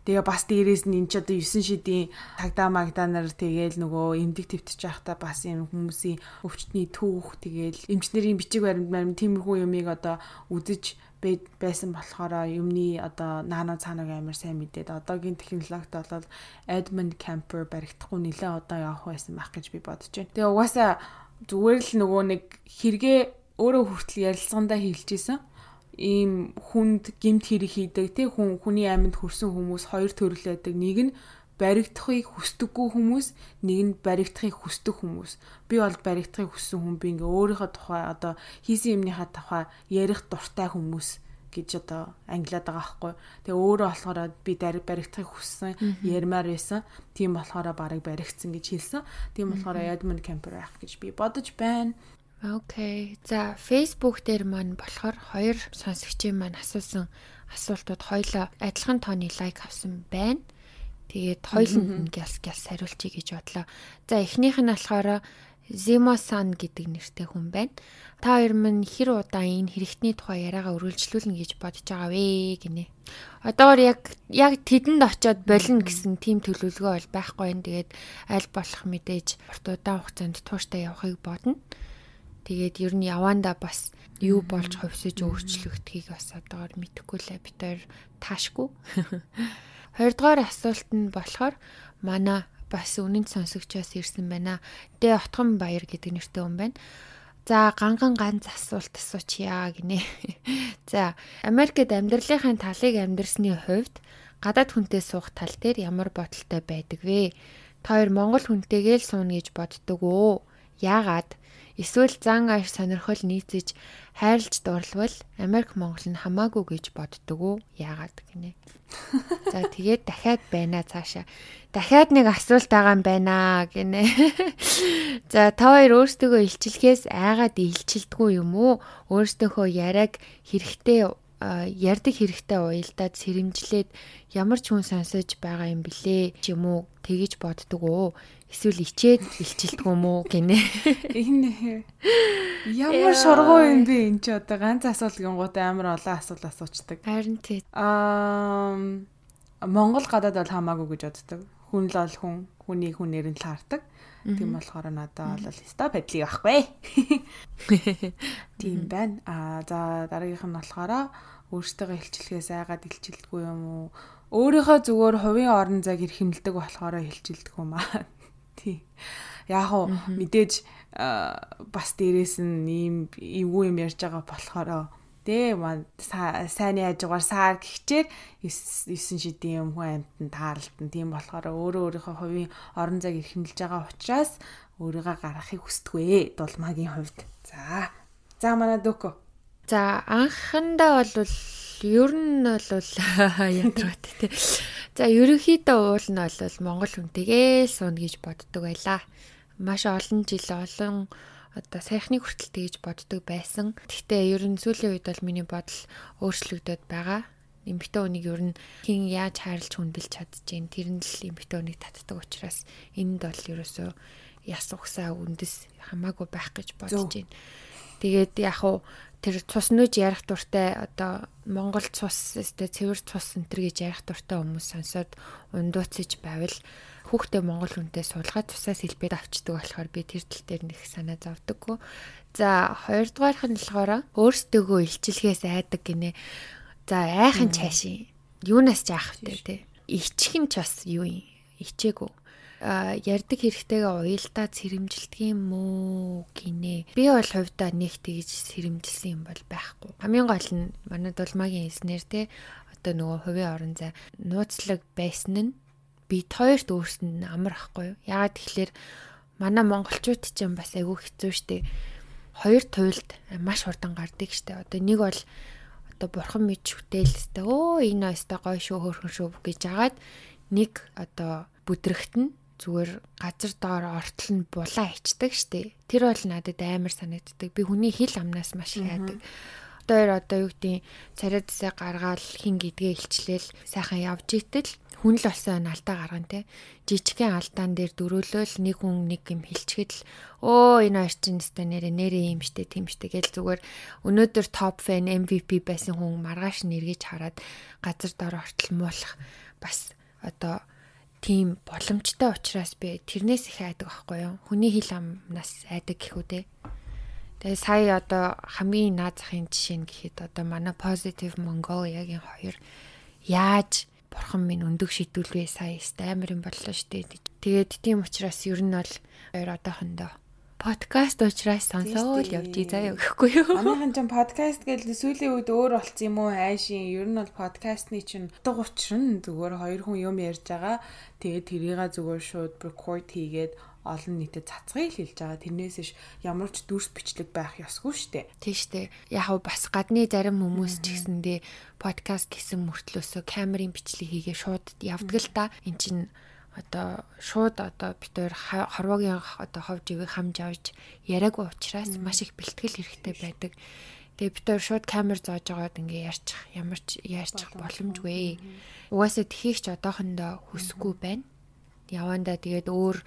Тэгээ бас дээрээс нь эн чи одоо 9 шидийн тагдаа магдаа нар тэгээл нөгөө эмдэг твтж байхдаа бас юм хүмүүсийн өвчтний түүх тэгээл эмчнэрийн бичиг баримт баримт тиймэрхүү юмыг одоо үзэж байсан болохоор юмны одоо наано цаанаг амар сайн мэдээд одоогийн технологид бол Edmund Camper баригдахгүй нэлээ одоо явах байсан байх гэж би бодож байна. Тэгээ угаасаа зүгээр л нөгөө нэг хэрэгээ өөрөө хүртэл ярилцсандаа хэлж исэн ийм хүнд гимт хэрэг хийдэг тий хүн хүний амьд хүрсэн хүмүүс хоёр төрөл байдаг. Нэг нь баригдахыг хүсдэггүй хүмүүс, нэг нь баригдахыг хүсдэг хүмүүс. Би бол баригдахыг хүссэн хүн би ингээ өөрийнхөө тухай одоо хийсэн юмныхаа тухай ярих дуртай хүмүүс гэж одоо англиад байгаа байхгүй. Тэгээ өөрөө болохоор би баригдахыг хүссэн, ярмаар байсан. Тийм болохоор барыг баригдсан гэж хэлсэн. Тийм болохоор Edmund Kemper байх гэж би бодож байна. Окей. За Facebook дээр маань болохоор хоёр сонсогчийн маань асуусан асуултууд хоёлоо адилхан тооны лайк авсан байна. Тэгээд хоёуланд нь гялс гялс хариулчих гэж бодлоо. За эхнийх нь болохоор Zemo-san гэдэг нэртэй хүн байна. Та хоёр минь хэр удаан энэ хэрэгтний тухай яриагаа үргэлжлүүлнэ гэж бодож байгаа вэ гинэ. Одоогор яг яг тэдэнд очиод болно гэсэн тийм төлөвлөгөө бол байхгүй юм. Тэгээд аль болох мэдээж урт удаан хугацаанд тууштай явахыг бодно. Тэгээд ер нь явандаа бас юу болж хувьсаж өөрчлөгдөхийг бас одоогор мэдэхгүй лээ бид хоёр таашгүй. [laughs] Хоёрдугаар асуулт нь болохоор манай бас үнэн сонсогчоос ирсэн байна. Дэ Отгон Баяр гэдэг нэртэй хүн байна. За ганган ганц асуулт асуучъя гинэ. [laughs] За Америкт амьдралынхаа талыг амьдрсны хувьд гадаад хүнтэй суух тал дээр ямар бодолтой байдаг вэ? Та хоёр Монгол хүнтэйгээ л сууна гэж боддог уу? Яагаад? Эсвэл зан аяр сонирхол нийцэж хайрлж дурлвал Америк Монгол нь хамаагүй гэж боддог уу? Яагаад гинэ. [laughs] За тэгээд дахиад байна цаашаа. Дахиад нэг асуулт байгаа юм байна гинэ. [laughs] За та хоёр өөрсдөө илчилгээс айгаад илчилдэггүй юм уу? Өөрсдийнхөө яриаг хэрэгтэй ярддаг хэрэгтэй уялдаад сэрэмжлээд ямар ч хүн сонсож байгаа юм блэ ч юм уу тэгэж боддог уу эсвэл ичээд илчилдэг юм уу гинэ? Энэ ямар шоргоо юм бэ энэ ч одоо ганц асуулт гингуудаа амар олон асуулт асуучдаг. Харин тий. Аа Монгол гадаад бол хамаагүй гэж боддог. Хүн л ол хүн хүний хүнээр нь л хардаг. Тийм болохоор надад бол ста падлиг байхгүй. Тийм байна. Аа за дараагийнх нь болохоор өөртөө хилчилгээс айгаад хилчилдэггүй юм уу? Өөрийнхөө зүгээр хувийн орон зайг эрхэмлдэг болохоор хилчилдэг юм аа. Тийм. Яг уу мэдээж бас дээрээс нь ийм эвгүй юм ярьж байгаа болохоор Тэ сайнны хажуугаар саар гихчээр 9 шидийн юм хүн амтан таарлтан. Тийм болохоор өөрөө өөрийнхөө хувийн орон зайг эрхэмлэж байгаа учраас өөрийгөө гаргахыг хүсдэггүй дулмаагийн хувьд. За. За манай дөкө. За анхандаа бол ер нь бол [laughs] ятрагт тий. За ерөнхийдөө уул нь бол Монгол хүнтэйгээ сууна гэж боддог байлаа. Маш олон жил олон одоо сайхныг хүртэл тэгж боддог байсан. Гэхдээ ер нь сүүлийн үед бол миний бодол өөрчлөгдөд байгаа. Эмэгтэй хүнийг ер нь хин яаж хайрлж хүндэлж чадчихээн тэр нь л эмэгтэй хүнийг татдаг учраас энд бол ерөөсөө яс угсаа үндэс хамаагүй байх гэж бодож байна. Тэгээд яг уу тэр цус нөөж ярих дуртай одоо Монгол цус өстэй цэвэр цус энтер гэж ярих дуртай хүмүүс сонсоод ундууцж байвал хүүхдээ монгол хүнтэй суулгаад тусаас хэлбээд авчдаг болохоор би тэр тал дээр нэг санаа зовдөггүй. За хоёрдугаарх нь болохоор өөрсдөө илчилгээс айдаг гинэ. За айхын цаашийн юунаас ч айх вэ те. Ичих нь ч бас юу юм. Ичээгүй ярддаг хэрэгтэйгээ уялдаа сэрэмжилдэг юм уу гинэ. Би бол хувьдаа нэг тэгж сэрэмжилсэн юм бол байхгүй. Хамгийн гол нь манай дулмаагийн хэлснээр те одоо нөгөө хувийн орон зай нууцлаг байсан нь бид хоёрт өөрсөнд нь амар ахгүй юу. Яагаад тэгэхээр манай монголчууд чинь бас айгүй хэцүү шттэ. Хоёр туйлд маш хурдан гардаг штэ. Одоо нэг бол одоо бурхан мэд шүтээлстэй өө энэ өстой гой шүү хөөрхөн шүү гэж агаад нэг одоо бүдрэгт нь зүгээр газар доор ортол нь булаа ичдэг штэ. Тэр бол надад амар санагддаг. Би хүний хэл амнаас маш их хайдаг. битээр одоо юу гэдэг царайдсаа гаргаал хин гэдгээ илчлээл сайхан явж итэл хүн л болсон алдаа гарган те жижигхэн алдаан дээр дөрөөлөөл нэг хүн нэг юм хилчгэд л өө энэ хоёр чинь өстой нэрэ нэрээ юм штэ тийм штэ гэл зүгээр өнөөдөр топ фэн MVP байсан хүн маргааш нэргэж хараад газар дор ортол муулах бас одоо тийм боломжтой учраас би тэрнээс их айдаг байхгүй юу? Хүний хил амнаас айдаг гэхүү те. Тэгээ сая одоо хамгийн наад захын жишээ нь гэхэд одоо манай Positive Mongolia-гийн хоёр яаж бурхан минь өндөг шидүүлвэ сая амар юм боллоо штэ. Тэгээд тийм учраас ер нь бол хоёр одоохондоо подкаст учраас сонсоод явдгийг заяа гэхгүй юу. Манайхан ч подкаст гэдэг сүүлийн үед өөр болцсон юм уу хайшин. Ер нь бол подкастны чинь утга учир нь зүгээр хоёр хүн юм ярьж байгаа. Тэгээд тэрийг зүгээр шууд record хийгээд олон нийтэд цацгыг хэлж байгаа. Тэрнээс ш ямар ч дүрс бичлэг байх ёсгүй штэ. Тийм штэ. Яг бас гадны зарим хүмүүс ч гэсэндээ подкаст гэсэн мөртлөөсөө камерын бичлэг хийгээ шууд явдаг л да. Эн чин одоо шууд одоо хоёр хорвогийн одоо ховж ивэг хамж авч яриаггүй учраас маш их бэлтгэл хэрэгтэй байдаг. Тэгээ хоёр шууд камер зоож байгаад ингээ ярьчих ямар ч ярьчих боломжгүй. Угаасаа тхийгч одоохондоо хүсэхгүй байна. Явандаа тэгээд өөр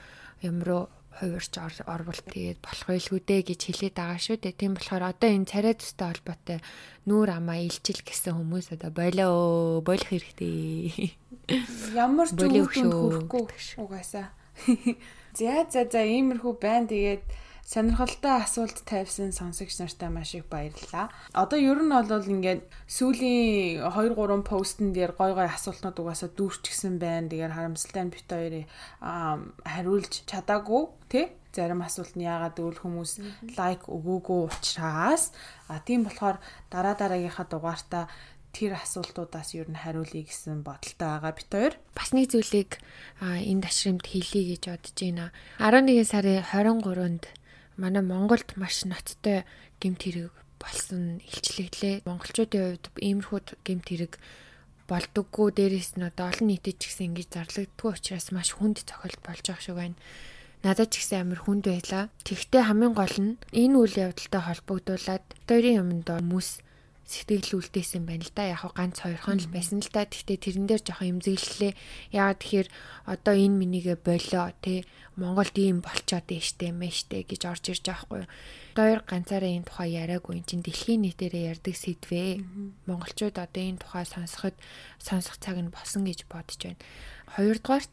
юм руу хувирч орвол тэгээд болох байлгүй гэж хэлээд байгаа шүү дээ. Тийм болохоор одоо энэ царай төстэй холбоотой нүүр амаа илчил гэсэн хүмүүс одоо болоо болох хэрэгтэй. Ямар ч үгтэнд хүрэхгүй угаасаа. [laughs] За за за иймэрхүү байна. Тэгээд сонирхолтой асуулт тавьсан сонсогч нартай маш их баярлалаа. Одоо ер нь бол ингээд сүүлийн 2 3 постн дээр гой гой асуултнууд угаасаа дүүрчихсэн байна. Тэгээд харамсалтай нь бит хоёрыг хариулж чадаагүй тий зарим асуулт нь яагаад гэвэл хүмүүс лайк өгөөгүй учраас а тийм болохоор дараа дараагийнхаа дугаартаа тэр асуултуудаас ер нь хариулъя гэсэн бодолтой байгаа бит хоёр. Бас нэг зүйлийг энэ ташрамд хэлье гэж бодож байна. 11 сарын 23-нд манай Монголд маш ноцтой гемт хэрэг болсон илчлэглээ. Монголчуудын хувьд иймэрхүү гемт хэрэг болдоггүй дээрээс нь одоо олон нийтэд ч гэсэн ингэж зарлагддгүй учраас маш хүнд тохиолдол болж байгаа шиг байна. Надад ч гэсэн амар хүнд байлаа. Тэгвэл хамгийн гол нь энэ үйл явдалтай холбогдуулаад хоёрын юмд хүмүүс сэтгэл үлдээсэн байна л да. Яг ганц хоёрхон л байсан л да. Гэхдээ тэрэн дээр жоохон имзэглэлээ. Яагаад тэгэхээр одоо энэ минийгэ болоо те Монголд ийм болчоод штэ мэштэй гэж орж ирж байгаа хгүй. Хоёр ганцаараа энэ тухай яриаггүй эн чин дэлхийн нийтээрээ ярддаг сэдвээ. Монголчууд одоо энэ тухай сонсоход сонсох цаг нь болсон гэж бодож байна. Хоёрдугаарт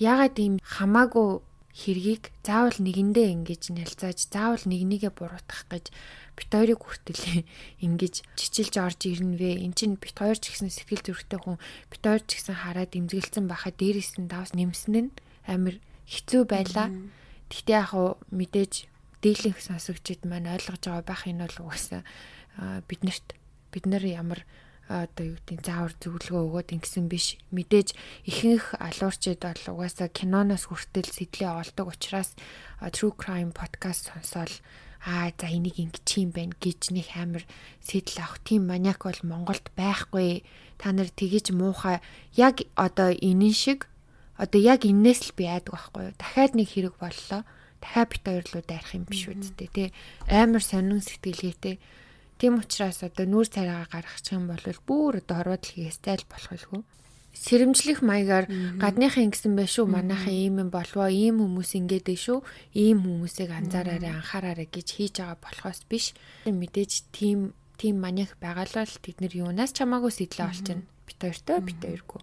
яагаад ийм хамаагүй хэргийг заавал нэгэндээ ингэж нялцааж заавал нэгнийгээ буруутгах гэж бит хоёрыг хүртэл [laughs] ингэж чичилж орж ирнэ вэ. Эн чинь бит хоёр ч гэсэн сэтгэл зүрэхтэй хүн бит хоёр ч гэсэн хараад имзэгэлцэн байхад дээрээс нь давс нэмсэн нь амир хэцүү байлаа. Гэхдээ яг хуу мэдээж дийлэнх сонсогчид маань ойлгож байгаа байх энэ бол угаасаа биднэрт бид нар ямар одоо юу гэдэг заавар зөвлөгөө өгөөд ингэсэн биш. Мэдээж ихэнх алуурчид бол угаасаа киноноос хүртэл сэтлээ олдог учраас True Crime podcast сонсоол аа за энийг ингэж юм байна гэж нэг амар сэтэл авах тийм маниак бол Монголд байхгүй. Та нар тгийж муухай яг одоо энэн шиг одоо яг энээс л би айдаг байхгүй юу. Дахиад нэг хэрэг боллоо. Дахиад бит хоёр руу дайрах юм биш үсттэй тий. Амар сонин сэтгэлгээтэй. Тийм учраас одоо нүүр царайгаа гаргачих юм бол бүр одоо хорвоод л хийстэй л болох байлгүй. Сэрэмжлэх маягаар гадныхан ингэсэн байх шүү. Манайхан ийм юм болвоо. Ийм хүмүүс ингээд байх шүү. Ийм хүмүүсийг анзаараарай анхаараарай гэж хийж байгаа болохоос биш. Мэдээж тийм тийм маних байгалаа л тэд нар юунаас чамаагүй сэтлээ олчихно бит хоёртой бит хоёргүй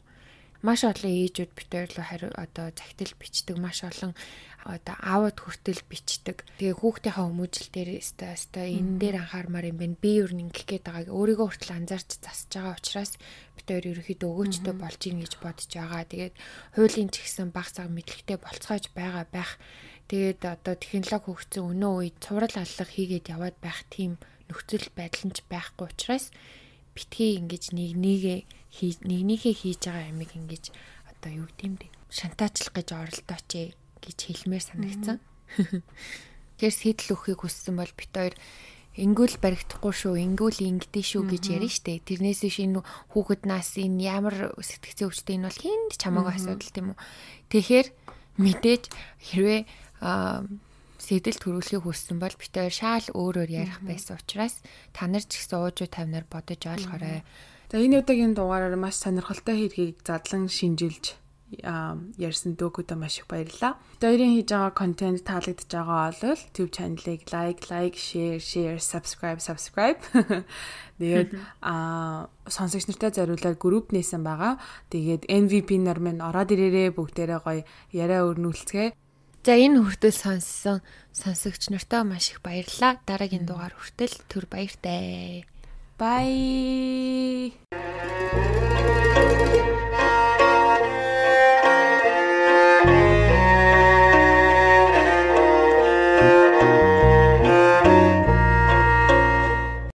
маш олон ээжүүд бит хоёр руу хариу одоо загтал бичдэг маш олон одоо аавд хүртэл бичдэг. Тэгээ хүүхдийнхаа хүмүүжил дээр өстой өстой энэ дээр анхаармаар юм байна. Би юу нэг гээд байгааг өөрийгөө хүртэл анзаарч засаж байгаа учраас хоёр ерөөхдөө өгөөчтэй болж ийн гэж бодож байгаа. Тэгээд хуулийн ч гэсэн баг цаг мэдлэгтэй болцоож байгаа байх. Тэгээд одоо технологи хөгжсөн өнөө үед цуврал аллах хийгээд яваад байх тийм нөхцөл байдал нь ч байхгүй учраас битгий ингэж нэг нэгэ нэг нэгэ хийж байгаа ямиг ингэж одоо юу гэдэм бэ шантаачлах гэж оролдооч гэж хэлмээр санагдсан. [laughs] Тэгэхээр сэтэл өхийг хүссэн бол бит хоёр ингүүл баригдахгүй шүү, ингүүл ингэдэй шүү гэж ярина штэ. Тэрнээс биш энэ хүүхэд нас энэ ямар сэтгцэн өвчтэй энэ бол хинд чамаагүй асуудал тийм үү. Тэгэхээр мэдээж хэрвээ сэтэл төрүүлэхийг хүссэн бол бид хоёр шаал өөрөөр ярих байсан учраас та нар ч гэсэн уужуу тавнаар бодож ойлгоорой. За энэ удаагийн дугаараар маш сонирхолтой хэргийг задлан шинжилж ярьсан дөөкөдөө маш их баярлалаа. Хоёрын хийж байгаа контент таалагдж байгаа бол YouTube channel-ыг like, like, share, share, subscribe, subscribe. [laughs] Тэгээд аа сонсогч нартай зориулаад групп нээсэн байгаа. Тэгээд MVP нар минь ороод ирээрээ бүгдээрээ гоё яриа өрнүүлцгээ. За энэ хүртэл сонссон сонсогч нартаа маш их баярлалаа. Дараагийн дугаар хүртэл түр баяртай. Bye.